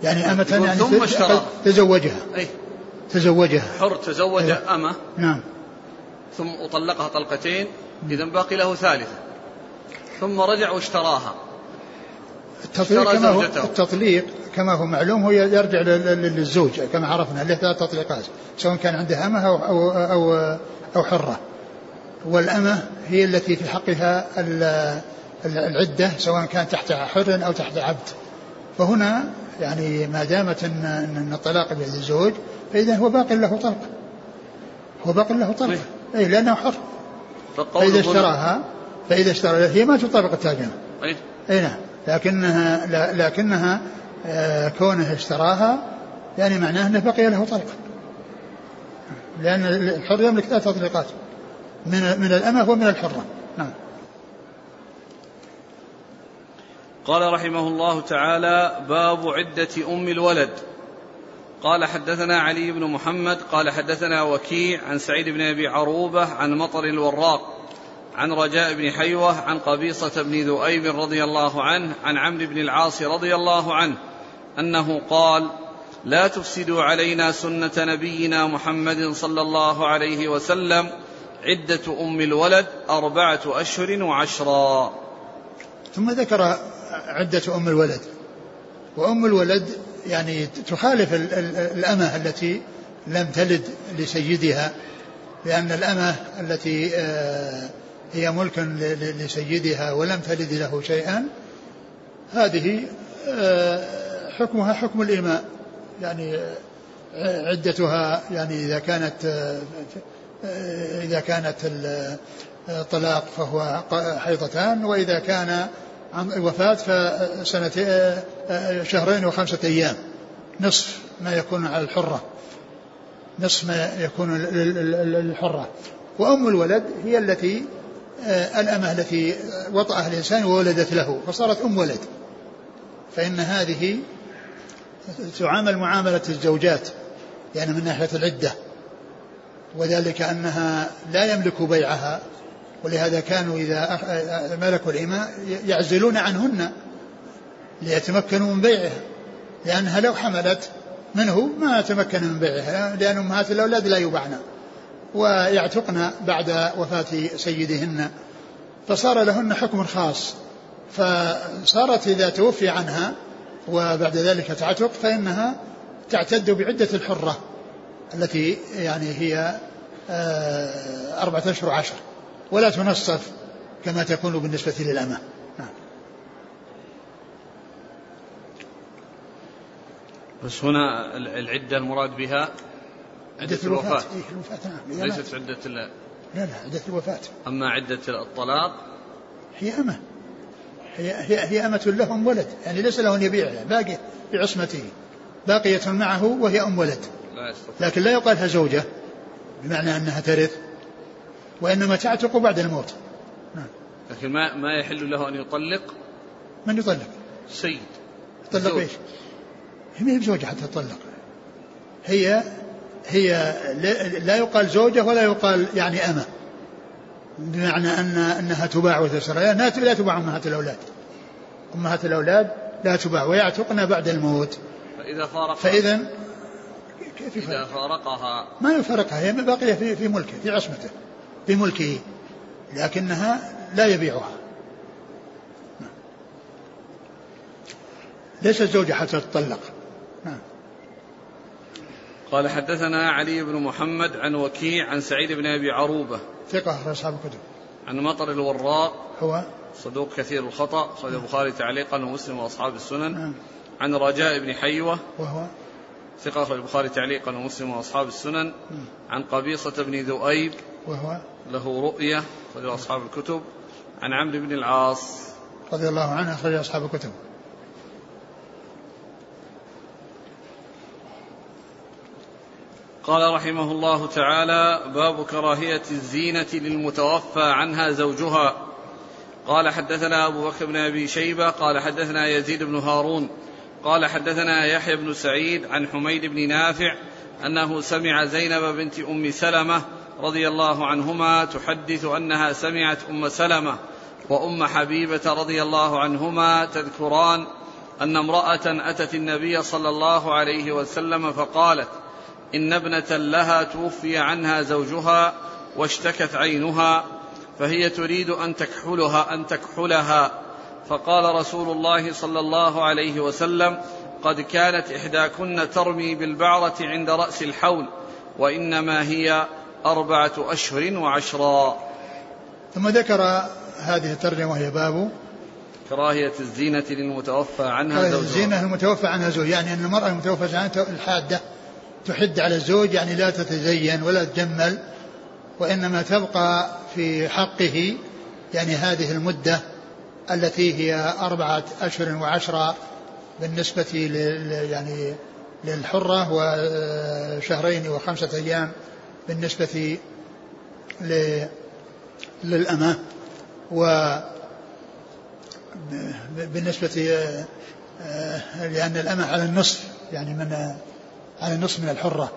يعني أمة يعني ثم اشتراها. تزوجها. أي. تزوجها. حر تزوج أيوة. أمة. نعم. ثم أطلقها طلقتين إذا باقي له ثالثة. ثم رجع واشتراها التطليق اشترى كما هو. التطليق كما هو معلوم هو يرجع لل- لل- للزوج كما عرفنا له ثلاث تطليقات سواء كان عنده أمة أو أو أو, أو حرة. والأمة هي التي في حقها ال- ال- العدة سواء كان تحت حر أو تحت عبد. فهنا يعني ما دامت ان إن الطلاق بيد الزوج فإذا هو باق له طلق. هو باق له طلق. إيه. اي لأنه حر. فإذا اشتراها فإذا اشترى هي ما تطابق الترجمه أي اي نعم. لكنها لكنها كونه اشتراها يعني معناه أنه بقي له طلق لأن الحر يملك ثلاث تطليقات من من الأمة ومن الحرة. نعم. قال رحمه الله تعالى باب عدة أم الولد. قال حدثنا علي بن محمد قال حدثنا وكيع عن سعيد بن أبي عروبة عن مطر الوراق عن رجاء بن حيوة عن قبيصة بن ذؤيب رضي الله عنه عن عمرو بن العاص رضي الله عنه أنه قال لا تفسدوا علينا سنة نبينا محمد صلى الله عليه وسلم عدة أم الولد أربعة أشهر وعشرا. ثم ذكر عدة أم الولد. وأم الولد يعني تخالف ال- ال- الأمة التي لم تلد لسيدها لأن الأمة التي آه، هي ملك لسيدها ولم تلد له شيئا هذه آه، حكمها حكم الإماء يعني عدتها يعني إذا كانت إذا كانت ال- الطلاق فهو حيضتان وإذا كان عن الوفاة فسنتين شهرين وخمسة أيام نصف ما يكون على الحرة. نصف ما يكون لل- لل- للحرة. وأم الولد هي التي الأمة التي وطأها الإنسان وولدت له فصارت أم ولد. فإن هذه تعامل معاملة الزوجات يعني من ناحية العدة. وذلك أنها لا يملك بيعها ولهذا كانوا إذا ملكوا الإماء يعزلون عنهن ليتمكنوا من بيعها لأنها لو حملت منه ما تمكن من بيعها لأن أمهات الأولاد لا يبعن. ويعتقن بعد وفاة سيدهن. فصار لهن حكم خاص. فصارت إذا توفي عنها وبعد ذلك تعتق فإنها تعتد بعدة الحرة التي يعني هي آه، أربعة أشهر وعشر ولا تنصف كما تكون بالنسبة للأمة. نعم. بس هنا العدة المراد بها عدة الوفاة. إيه الوفاة نعم. ليست عدة لا لا عدة الوفاة. أما عدة الطلاق؟ هي أمة. هي, هي, هي أمة لهم ولد. يعني ليس له أن يبيعها باقي بعصمته. باقية معه وهي أم ولد. لكن لا يقال لها زوجة بمعنى أنها ترث وإنما تعتق بعد الموت. نعم. لكن ما ما يحل له أن يطلق؟ من يطلق؟ سيد. يطلق إيش؟ هي ما هي بزوجة حتى تطلق. هي هي لا يقال زوجة ولا يقال يعني أمة. بمعنى أن أنها تباع وتسرى لا تباع أمهات الأولاد. أمهات الأولاد لا تباع ويعتقن بعد الموت. فإذا فارقها فإذا كيف إذا فارقها ما يفارقها هي باقية في في ملكه في عصمته في ملكه لكنها لا يبيعها. ليست زوجة حتى تطلق. نعم. قال حدثنا علي بن محمد عن وكيع عن سعيد بن أبي عروبة ثقة أصحاب الكتب. عن مطر الوراق هو صدوق كثير الخطأ. أخرج البخاري تعليقا ومسلم وأصحاب السنن. نعم. عن رجاء بن حيوة. وهو ثقة أخرج البخاري تعليقا ومسلم وأصحاب السنن. نعم. عن قبيصة بن ذؤيب. وهو له رؤية. أخرج أصحاب الكتب. عن عمرو بن العاص. رضي الله عنه أخرج أصحاب الكتب. قال رحمه الله تعالى باب كراهية الزينة للمتوفى عنها زوجها. قال حدثنا أبو بكر بن أبي شيبة قال حدثنا يزيد بن هارون قال حدثنا يحيى بن سعيد عن حميد بن نافع أنه سمع زينب بنت أم سلمة رضي الله عنهما تحدث أنها سمعت أم سلمة وأم حبيبة رضي الله عنهما تذكران أن امرأة أتت النبي صلى الله عليه وسلم فقالت إن ابنة لها توفي عنها زوجها واشتكت عينها فهي تريد أن تكحلها أن تكحلها. فقال رسول الله صلى الله عليه وسلم قد كانت إحداكن ترمي بالبعرة عند رأس الحول وإنما هي أربعة أشهر وعشرا. ثم ذكر هذه الترجمة وهي باب كراهية الزينة للمتوفى عنها زوجها. الزينة المتوفى عنها زوج يعني أن المرأة المتوفى عنها الحادة تحد على الزوج يعني لا تتزين ولا تجمل وإنما تبقى في حقه يعني هذه المدة التي هي أربعة أشهر وعشرة بالنسبة يعني للحرة وشهرين وخمسة أيام بالنسبة للأمة و بالنسبة لأن الأمة على النصف يعني من على النصف من الحرة.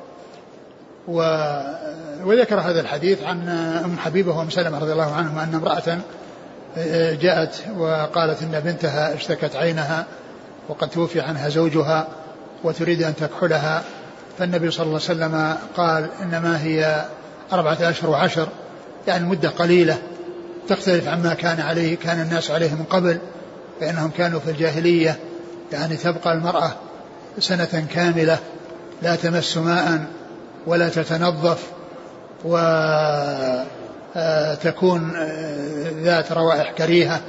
و وذكر هذا الحديث عن أم حبيبة وأم سلمة رضي الله عنهم أن امرأة آه، جاءت وقالت إن بنتها اشتكت عينها وقد توفي عنها زوجها وتريد أن تكحلها. فالنبي صلى الله عليه وسلم قال إنما هي أربعة أشهر وعشر يعني مدة قليلة تختلف عما كان عليه كان الناس عليه من قبل فإنهم كانوا في الجاهلية يعني تبقى المرأة سنة كاملة. لا تمس ماء ولا تتنظف وتكون آه، ذات روائح كريهة.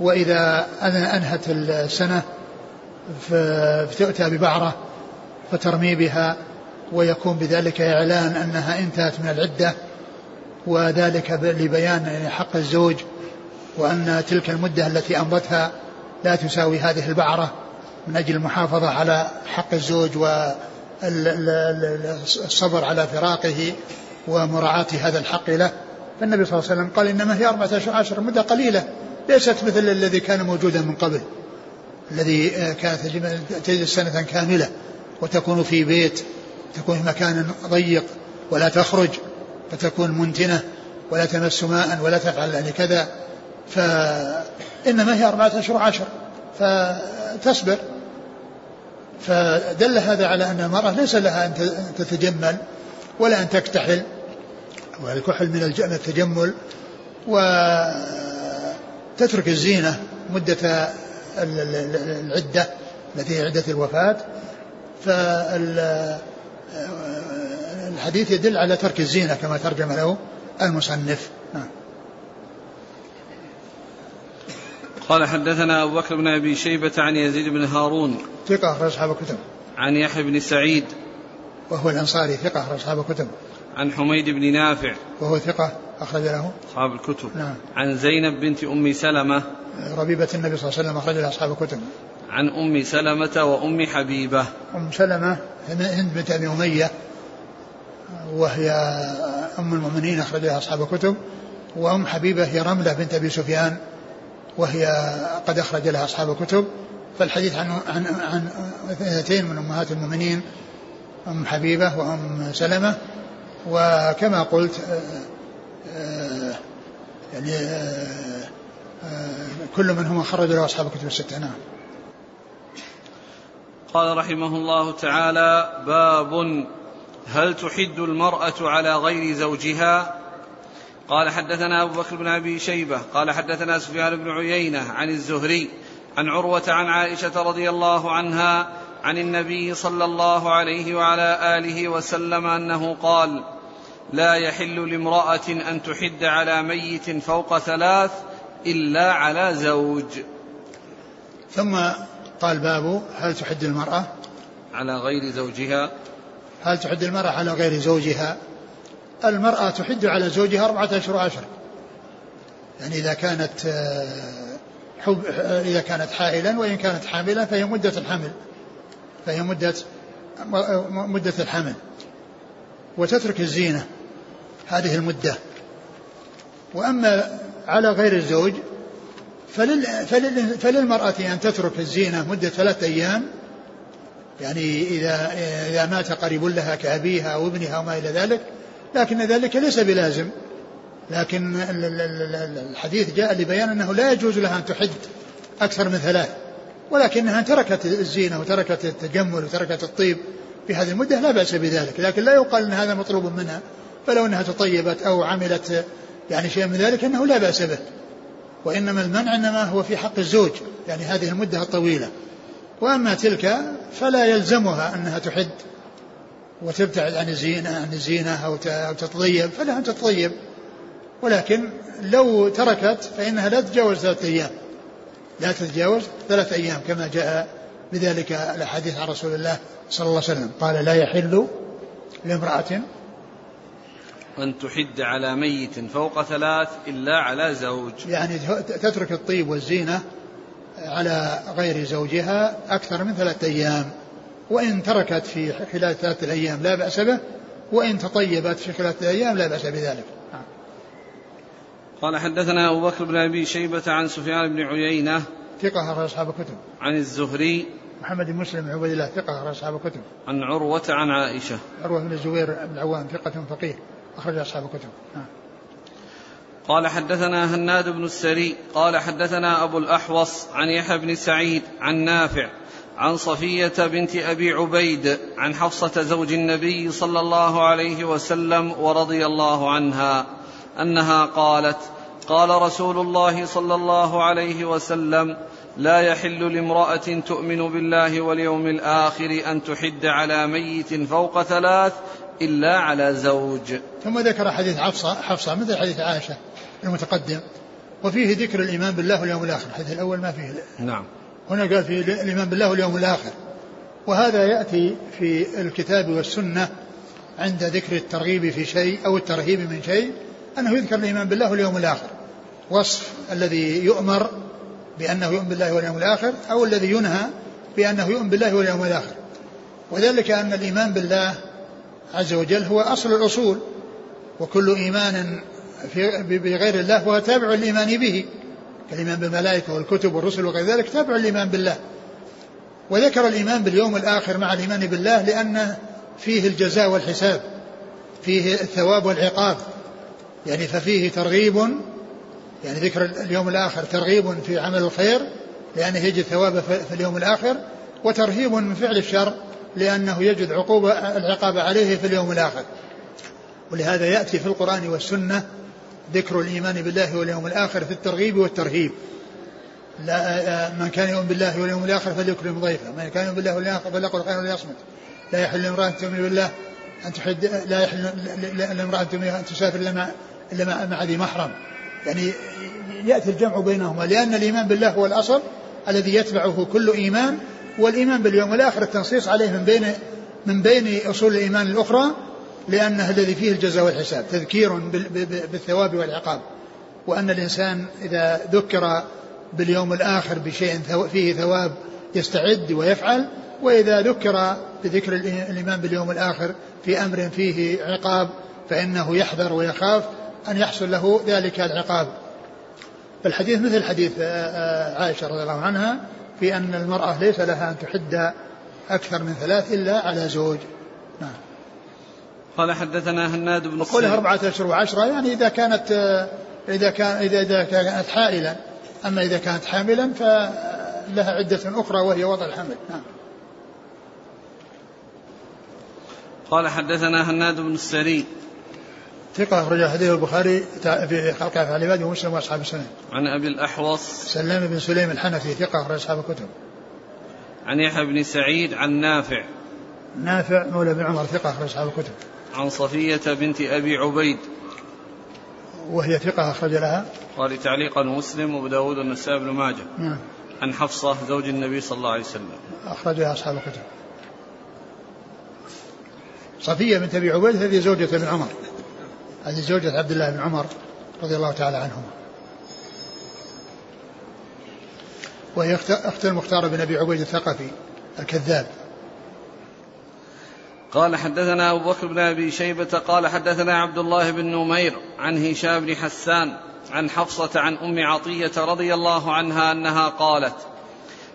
وإذا أنهت السنة فتؤتى ببعرة فترمي بها ويكون بذلك إعلان أنها انتهت من العدة وذلك لبيان حق الزوج وأن تلك المدة التي أمضتها لا تساوي هذه البعرة من أجل المحافظة على حق الزوج والصبر على فراقه ومراعاة هذا الحق له. فالنبي صلى الله عليه وسلم قال إنما هي أربعة عشر مدة قليلة. ليست مثل الذي كان موجودا من قبل. الذي كانت تجلس سنة كاملة. وتكون في بيت تكون في مكان ضيق ولا تخرج فتكون منتنة ولا تمس ماء ولا تفعل يعني كذا. فإنما هي أربعة أشهر عشر. فتصبر. فدل هذا على أن المرأة ليس لها أن تتجمل ولا أن تكتحل. والكحل من التجمل وتترك الزينة مدة العدة التي هي عدة الوفاة. فالحديث يدل على ترك الزينة كما ترجم له المصنف. قال حدثنا أبو بكر بن أبي شيبة عن يزيد بن هارون. ثقة أخرج أصحاب الكتب. عن يحيى بن سعيد. وهو الأنصاري ثقة أخرج أصحاب الكتب. عن حميد بن نافع. وهو ثقة أخرج له. أصحاب الكتب. نعم. عن زينب بنت أم سلمة. ربيبة النبي صلى الله عليه وسلم أخرج له أصحاب الكتب. عن أم سلمة وأم حبيبة. أم سلمة هند بنت أبي أمية. وهي أم المؤمنين أخرج لها أصحاب الكتب. وأم حبيبة هي رملة بنت أبي سفيان. وهي قد أخرج لها أصحاب الكتب فالحديث عن عن عن اثنتين من أمهات المؤمنين أم حبيبة وأم سلمة. وكما قلت آه، يعني آه، آه، كل منهما خرج له أصحاب الكتب الستة. نعم. قال رحمه الله تعالى باب هل تحد المرأة على غير زوجها؟ قال حدثنا أبو بكر بن أبي شيبة قال حدثنا سفيان بن عيينة عن الزهري عن عروة عن عائشة رضي الله عنها عن النبي صلى الله عليه وعلى آله وسلم أنه قال لا يحل لامرأة أن تحد على ميت فوق ثلاث إلا على زوج. ثم قال باب هل تحد المرأة؟ على غير زوجها. هل تحد المرأة على غير زوجها؟ المرأة تحد على زوجها أربعة أشهر عشر يعني إذا كانت آه، حب آه، إذا كانت حائلا وإن كانت حاملا فهي مدة الحمل. فهي مدة مدة الحمل. وتترك الزينة. هذه المدة. وأما على غير الزوج فلل فلل فللمرأة أن تترك الزينة مدة ثلاثة أيام. يعني إذا إذا مات قريب لها كأبيها أو ابنها وما إلى ذلك لكن ذلك ليس بلازم. لكن الحديث جاء لبيان أنه لا يجوز لها أن تحد أكثر من ثلاث ولكنها تركت الزينة وتركت التجمل وتركت الطيب في هذه المدة لا بأس بذلك. لكن لا يقال أن هذا مطلوب منها فلو أنها تطيبت أو عملت يعني شيء من ذلك أنه لا بأس به. وإنما المنع إنما هو في حق الزوج يعني هذه المدة الطويلة. وأما تلك فلا يلزمها أنها تحد. وتبتعد عن الزينة عن الزينة أو تتطيب فلها أن تتطيب. ولكن لو تركت فإنها لا تتجاوز ثلاثة أيام. لا تتجاوز ثلاثة أيام كما جاء بذلك الأحاديث عن رسول الله صلى الله عليه وسلم. قال لا يحل لامرأة أن تحد على ميت فوق ثلاث إلا على زوج. يعني تترك الطيب والزينة على غير زوجها أكثر من ثلاثة أيام. وإن تركت في خلال ثلاثة أيام لا بأس به وإن تطيبت في خلال ثلاثة أيام لا بأس بذلك. قال حدثنا أبو بكر بن أبي شيبة عن سفيان بن عيينة ثقة أخرج أصحاب الكتب. عن الزهري محمد بن مسلم بن عبد الله ثقة أخرج أصحاب الكتب. عن عروة عن عائشة. عروة بن الزبير بن العوام ثقة فقيه أخرج أصحاب الكتب. نعم. قال حدثنا هناد بن السري قال حدثنا أبو الأحوص عن يحيى بن سعيد عن نافع عن صفية بنت أبي عبيد عن حفصة زوج النبي صلى الله عليه وسلم ورضي الله عنها أنها قالت قال رسول الله صلى الله عليه وسلم لا يحل لامرأة تؤمن بالله واليوم الآخر أن تحد على ميت فوق ثلاث إلا على زوج. ثم ذكر حديث حفصة حفصة مثل حديث عائشة المتقدم وفيه ذكر الإيمان بالله واليوم الآخر الحديث الأول ما فيه. نعم. هنا قال في الإيمان بالله واليوم الآخر. وهذا يأتي في الكتاب والسنة عند ذكر الترغيب في شيء أو الترهيب من شيء أنه يذكر الإيمان بالله واليوم الآخر. وصف الذي يؤمر بأنه يؤمن بالله واليوم الآخر أو الذي ينهى بأنه يؤمن بالله واليوم الآخر. وذلك أن الإيمان بالله عز وجل هو أصل الأصول وكل إيمان بغير الله هو تابع الإيمان به. كالإيمان بالملائكة والكتب والرسل وغير ذلك تابع الإيمان بالله. وذكر الإيمان باليوم الآخر مع الإيمان بالله لأنه فيه الجزاء والحساب فيه الثواب والعقاب. يعني ففيه ترغيب يعني ذكر اليوم الآخر ترغيب في عمل الخير لأنه يجد ثوابه في اليوم الآخر وترهيب من فعل الشر لأنه يجد عقوبة العقاب عليه في اليوم الآخر. ولهذا يأتي في القرآن والسنة ذكر الإيمان بالله واليوم الآخر في الترغيب والترهيب. لا من كان يؤمن بالله واليوم الآخر فليكرم ضيفه. من كان يؤمن بالله واليوم الآخر فليقل خيرا وليصمت لا يحل لامرأة تؤمن بالله أن تحد لا يحل لامرأة تؤمن أن تسافر إلا إلا مع ذي محرم. يعني يأتي الجمع بينهما لأن الإيمان بالله هو الأصل الذي يتبعه كل إيمان والإيمان باليوم الآخر التنصيص عليه من بين من بين أصول الإيمان الأخرى لأنه الذي فيه الجزاء والحساب تذكير بالثواب والعقاب. وأن الإنسان إذا ذكر باليوم الآخر بشيء فيه ثواب يستعد ويفعل وإذا ذكر بذكر الإيمان باليوم الآخر في أمر فيه عقاب فإنه يحذر ويخاف أن يحصل له ذلك العقاب. فالحديث مثل حديث آه، آه، عائشة رضي الله عنها في أن المرأة ليس لها أن تحد أكثر من ثلاث إلا على زوج. قال حدثنا هناد بن قوله أربعة أشهر وعشرة يعني إذا كانت إذا كان إذا إذا كانت حائلا أما إذا كانت حاملا فلها عدة أخرى وهي وضع الحمل نعم قال حدثنا هناد بن السري ثقة أخرج حديث البخاري في خلق أفعال العباد ومسلم وأصحاب السنن. عن أبي الأحوص سلام بن سليم الحنفي ثقة أخرج أصحاب الكتب. عن يحيى بن سعيد عن نافع. نافع مولى بن عمر ثقة أخرج أصحاب الكتب. عن صفية بنت أبي عبيد. وهي ثقة أخرج لها. قال تعليقا مسلم وأبو داود والنسائي بن ماجه. نعم. عن حفصة زوج النبي صلى الله عليه وسلم. أخرجها أصحاب الكتب. صفية بنت أبي عبيد هذه زوجة ابن عمر هذه زوجة عبد الله بن عمر رضي الله تعالى عنهما وهي أخت المختار بن أبي عبيد الثقفي الكذاب قال حدثنا أبو بكر بن أبي شيبة قال حدثنا عبد الله بن نمير عن هشام بن حسان عن حفصة عن أم عطية رضي الله عنها أنها قالت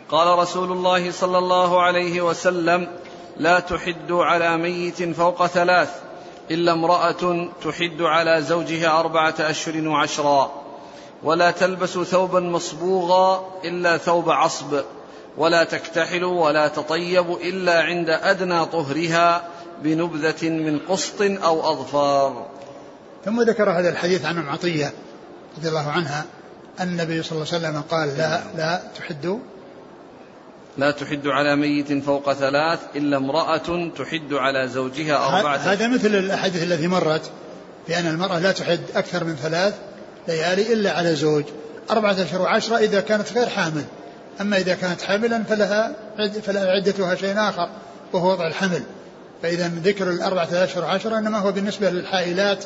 قال رسول الله صلى الله عليه وسلم لا تحد على ميت فوق ثلاث إلا امرأة تحد على زوجها أربعة أشهر وعشرا ولا تلبس ثوبا مصبوغا إلا ثوب عصب ولا تكتحل ولا تطيب إلا عند أدنى طهرها بنبذة من قسط أو أظفار. ثم ذكر هذا الحديث عن عطية رضي الله عنها. أن النبي صلى الله عليه وسلم قال لا لا تحد لا تحد على ميت فوق ثلاث إلا امرأة تحد على زوجها أربعة. هذا مثل الأحاديث التي مرت بأن المرأة لا تحد أكثر من ثلاث ليالي إلا على زوج. أربعة أشهر وعشرة إذا كانت غير حامل. أما إذا كانت حاملا فلها فلها عدتها شيء آخر وهو وضع الحمل. فإذا ذكر الأربعة أشهر وعشرة إنما هو بالنسبة للحائلات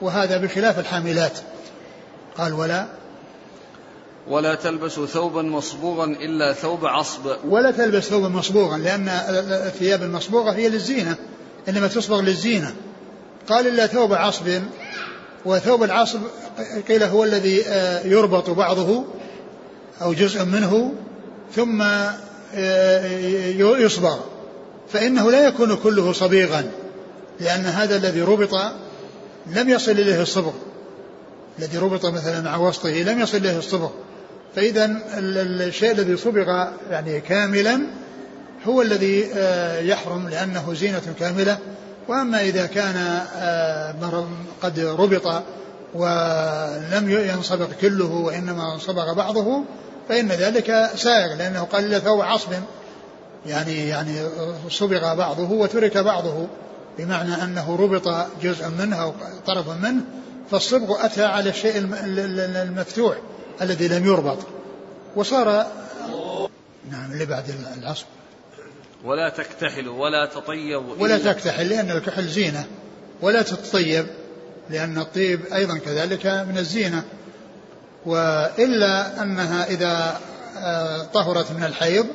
وهذا بخلاف الحاملات. قال ولا. ولا تلبس ثوبا مصبوغا إلا ثوب عصب. ولا تلبس ثوبا مصبوغا لأن الثياب المصبوغة هي للزينة إنما تصبغ للزينة. قال إلا ثوب عصب وثوب العصب قيل هو الذي آه، يربط بعضه أو جزء منه ثم آه، يصبغ. فإنه لا يكون كله صبيغا لأن هذا الذي ربط لم يصل إليه الصبغ. الذي ربط مثلا مع وسطه لم يصل إليه الصبغ. فإذا الشيء الذي صبغ يعني كاملا هو الذي آه، يحرم لأنه زينة كاملة. وأما إذا كان آه، قد ربط ولم ينصبغ كله وإنما انصبغ بعضه فإن ذلك سائغ لأنه قال له ثوب عصب. يعني يعني صبغ بعضه وترك بعضه بمعنى أنه ربط جزء منه أو طرف منه فالصبغ أتى على الشيء المفتوح الذي لم يربط. وصار نعم اللي بعد العصر. ولا تكتحل ولا تطيب ولا تكتحل لأن الكحل زينة. ولا تتطيب لأن الطيب أيضا كذلك من الزينة. وإلا أنها إذا آه، طهرت من الحيض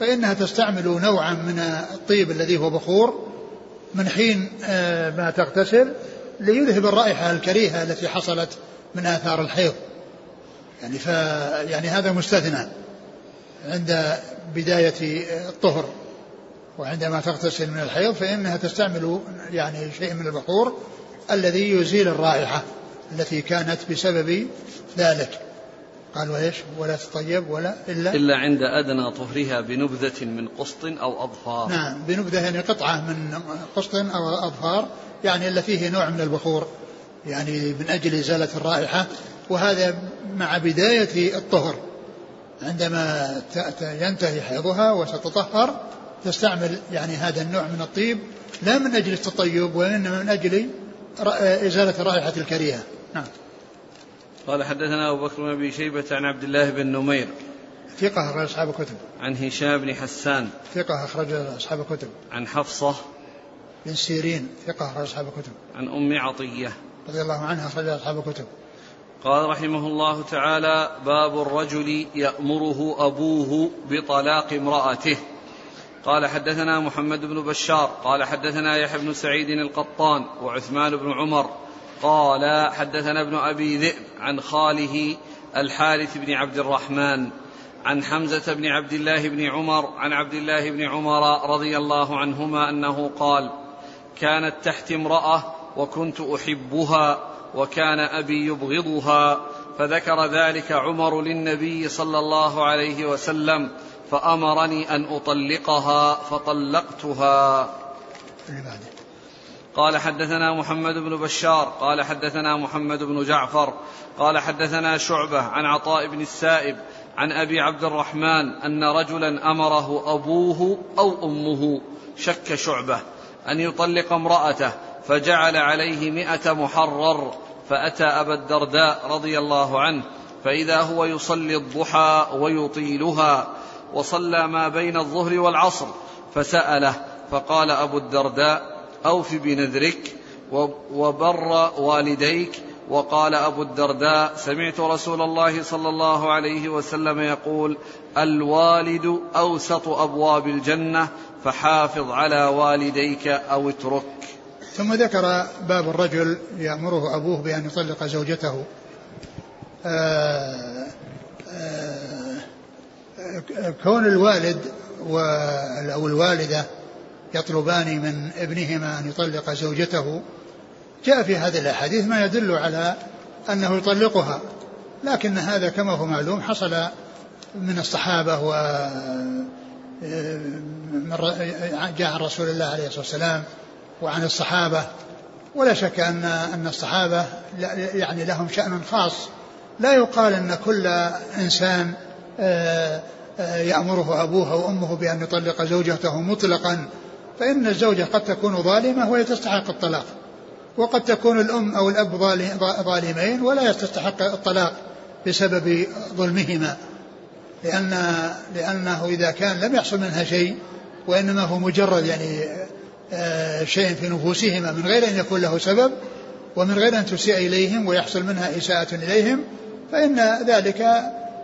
فإنها تستعمل نوعا من الطيب الذي هو بخور من حين آه، ما تغتسل ليذهب الرائحة الكريهة التي حصلت من آثار الحيض. يعني ف يعني هذا مستثنى عند بداية الطهر وعندما تغتسل من الحيض فإنها تستعمل يعني شيء من البخور الذي يزيل الرائحة التي كانت بسبب ذلك. قال وإيش ولا تطيب ولا إلا إلا عند أدنى طهرها بنبذة من قسط أو أظفار نعم بنبذة يعني قطعة من قسط أو أظفار يعني إلا فيه نوع من البخور يعني من أجل إزالة الرائحة وهذا مع بداية الطهر. عندما ينتهي حيضها وستطهر تستعمل يعني هذا النوع من الطيب لا من أجل التطيب وإنما من أجل إزالة الرائحة الكريهة. نعم. قال حدثنا أبو بكر بن أبي شيبة عن عبد الله بن نمير. ثقة أخرج أصحاب الكتب. عن هشام بن حسان. ثقة أخرج أصحاب الكتب. عن حفصة. بن سيرين ثقة أخرج أصحاب الكتب. عن أم عطية. رضي الله عنها أخرج أصحاب الكتب. قال رحمه الله تعالى باب الرجل يأمره أبوه بطلاق امرأته. قال حدثنا محمد بن بشار قال حدثنا يحيى بن سعيد القطان وعثمان بن عمر قال حدثنا ابن أبي ذئب عن خاله الحارث بن عبد الرحمن عن حمزة بن عبد الله بن عمر عن عبد الله بن عمر رضي الله عنهما أنه قال كانت تحت امرأة وكنت أحبها وكان أبي يبغضها فذكر ذلك عمر للنبي صلى الله عليه وسلم فأمرني أن أطلقها فطلقتها. قال حدثنا محمد بن بشار قال حدثنا محمد بن جعفر قال حدثنا شعبة عن عطاء بن السائب عن أبي عبد الرحمن أن رجلا أمره أبوه أو أمه شك شعبة أن يطلق امرأته فجعل عليه مئة محرر فأتى أبا الدرداء رضي الله عنه فإذا هو يصلي الضحى ويطيلها وصلى ما بين الظهر والعصر فسأله فقال أبو الدرداء أوف بنذرك وبر والديك وقال أبو الدرداء سمعت رسول الله صلى الله عليه وسلم يقول الوالد أوسط أبواب الجنة فحافظ على والديك أو اترك. ثم ذكر باب الرجل يأمره أبوه بأن يطلق زوجته. آآ آآ كون الوالد أو الوالدة يطلبان من ابنهما أن يطلق زوجته. جاء في هذه الأحاديث ما يدل على أنه يطلقها لكن هذا كما هو معلوم حصل من الصحابة و جاء عن رسول الله عليه الصلاة والسلام وعن الصحابة. ولا شك أن أن الصحابة يعني لهم شأن خاص. لا يقال أن كل إنسان يأمره أبوه أو أمه بأن يطلق زوجته مطلقا. فإن الزوجة قد تكون ظالمة وهي تستحق الطلاق وقد تكون الأم أو الأب ظالمين ولا تستحق الطلاق بسبب ظلمهما لأن لأنه إذا كان لم يحصل منها شيء وإنما هو مجرد يعني آه، شيء في نفوسهما من غير أن يكون له سبب ومن غير أن تسيء إليهم ويحصل منها إساءة إليهم فإن ذلك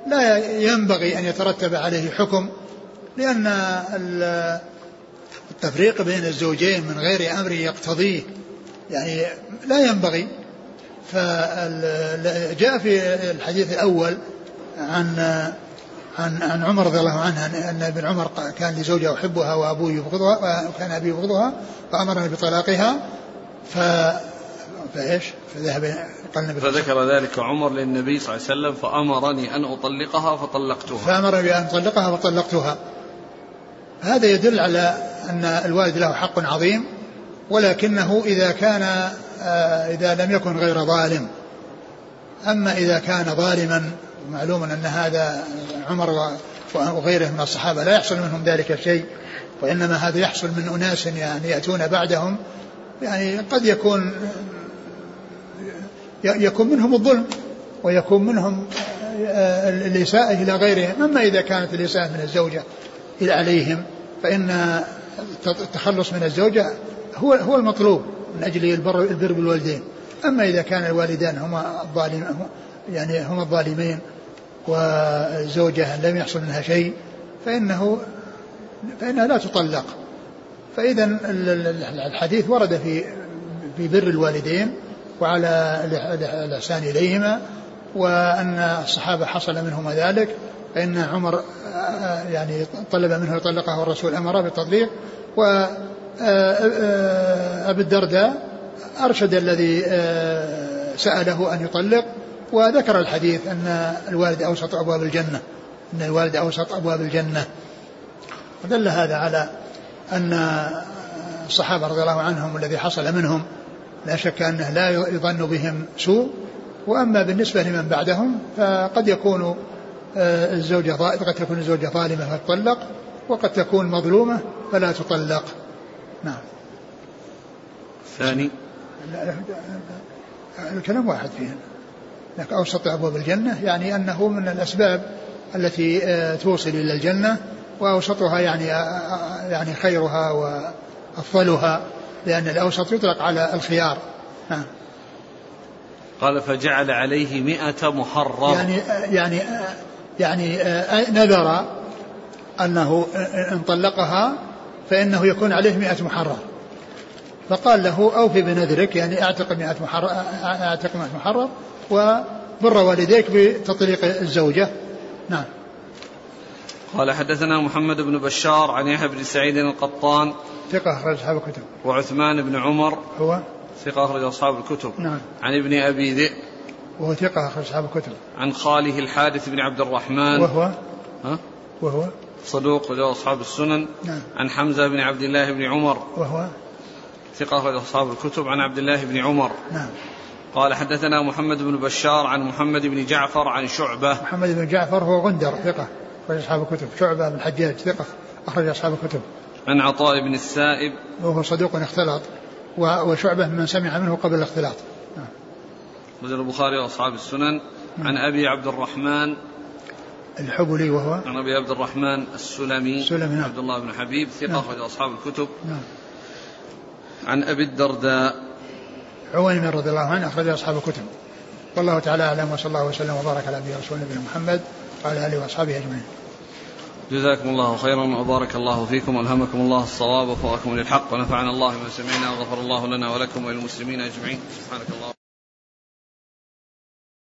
لا ينبغي أن يترتب عليه حكم لأن التفريق بين الزوجين من غير أمر يقتضيه يعني لا ينبغي. فجاء في الحديث الأول عن عن عن عمر رضي الله عنه أن ابن عمر كان لزوجه يحبها وأبوه يبغضها وكان أبي يبغضها فامرني بطلاقها. ف فإيش؟ فذهب قال النبي فذكر ذلك عمر للنبي صلى الله عليه وسلم فأمرني أن أطلقها فطلقتها. فأمرني بأن أطلقها فطلقتها هذا يدل على أن الوالد له حق عظيم ولكنه إذا كان آه، إذا لم يكن غير ظالم. أما إذا كان ظالما معلوم أن هذا عمر وغيره من الصحابة لا يحصل منهم ذلك الشيء وإنما هذا يحصل من أناس يعني يأتون بعدهم. يعني قد يكون يكون منهم الظلم ويكون منهم آه، الإساءة إلى غيرهم. أما إذا كانت الإساءة من الزوجة إلى عليهم فإن التخلص من الزوجة هو هو المطلوب من أجل البر, البر بالوالدين. أما إذا كان الوالدان هما الظالم يعني هما الظالمين والزوجة لم يحصل منها شيء فإنه فإنها لا تطلق. فإذا الحديث ورد في في بر الوالدين وعلى الإحسان إليهما وأن الصحابة حصل منهما ذلك فإن عمر يعني طلب منه يطلقه الرسول أمره بالتطليق و أبي الدرداء أرشد الذي سأله أن يطلق وذكر الحديث أن الوالد أوسط أبواب الجنة أن الوالد أوسط أبواب الجنة. ودل هذا على أن الصحابة رضي الله عنهم الذي حصل منهم لا شك أنه لا يظن بهم سوء وأما بالنسبة لمن بعدهم فقد يكون آه، الزوجة قد تكون الزوجة ظالمة فتطلق وقد تكون مظلومة فلا تطلق. نعم. الثاني الكلام واحد فيه لك أوسط أبواب الجنة يعني أنه من الأسباب التي آه، توصل إلى الجنة وأوسطها يعني آه، يعني خيرها وأفضلها لأن الأوسط يطلق على الخيار. نعم. قال فجعل عليه مئة محرر يعني يعني يعني نذر أنه إن طلقها فإنه يكون عليه مئة محرر. فقال له أوفي بنذرك يعني أعتق مئة محرر أعتق مئة محرر وبر والديك بتطليق الزوجة. نعم. قال حدثنا محمد بن بشار عن يحيى بن سعيد القطان ثقة أخرج أصحاب الكتب. وعثمان بن عمر هو؟ ثقة أخرج أصحاب الكتب. نعم. عن ابن أبي ذئب وهو ثقة أخرج أصحاب الكتب. عن خاله الحارث بن عبد الرحمن. وهو؟ ها؟ وهو؟ صدوق رجال أصحاب السنن. نعم. عن حمزة بن عبد الله بن عمر. وهو؟ ثقة أخرج أصحاب الكتب. عن عبد الله بن عمر. نعم. قال حدثنا محمد بن بشار عن محمد بن جعفر عن شعبة. محمد بن جعفر هو غندر ثقة أخرج أصحاب الكتب. شعبة بن الحجاج ثقة أخرج أصحاب الكتب. عن عطاء بن السائب. وهو صدوق اختلط وشعبة من سمع منه قبل الاختلاط. رجل البخاري وأصحاب السنن. عن أبي عبد الرحمن. الحبلي وهو عن أبي عبد الرحمن السلمي. السلمي نعم. عبد الله بن حبيب ثقة نعم. أخرج أصحاب الكتب. نعم. عن أبي الدرداء. عويمر رضي الله عنه أخرج أصحاب الكتب. والله تعالى أعلم وصلى الله وسلم وبارك على نبينا رسول نبينا محمد وعلى آله وأصحابه أجمعين. جزاكم الله خيرا وبارك الله فيكم. والهمكم الله الصواب وفقكم للحق. ونفعنا الله بما سمعنا وغفر الله لنا ولكم وللمسلمين أجمعين. سبحانك الله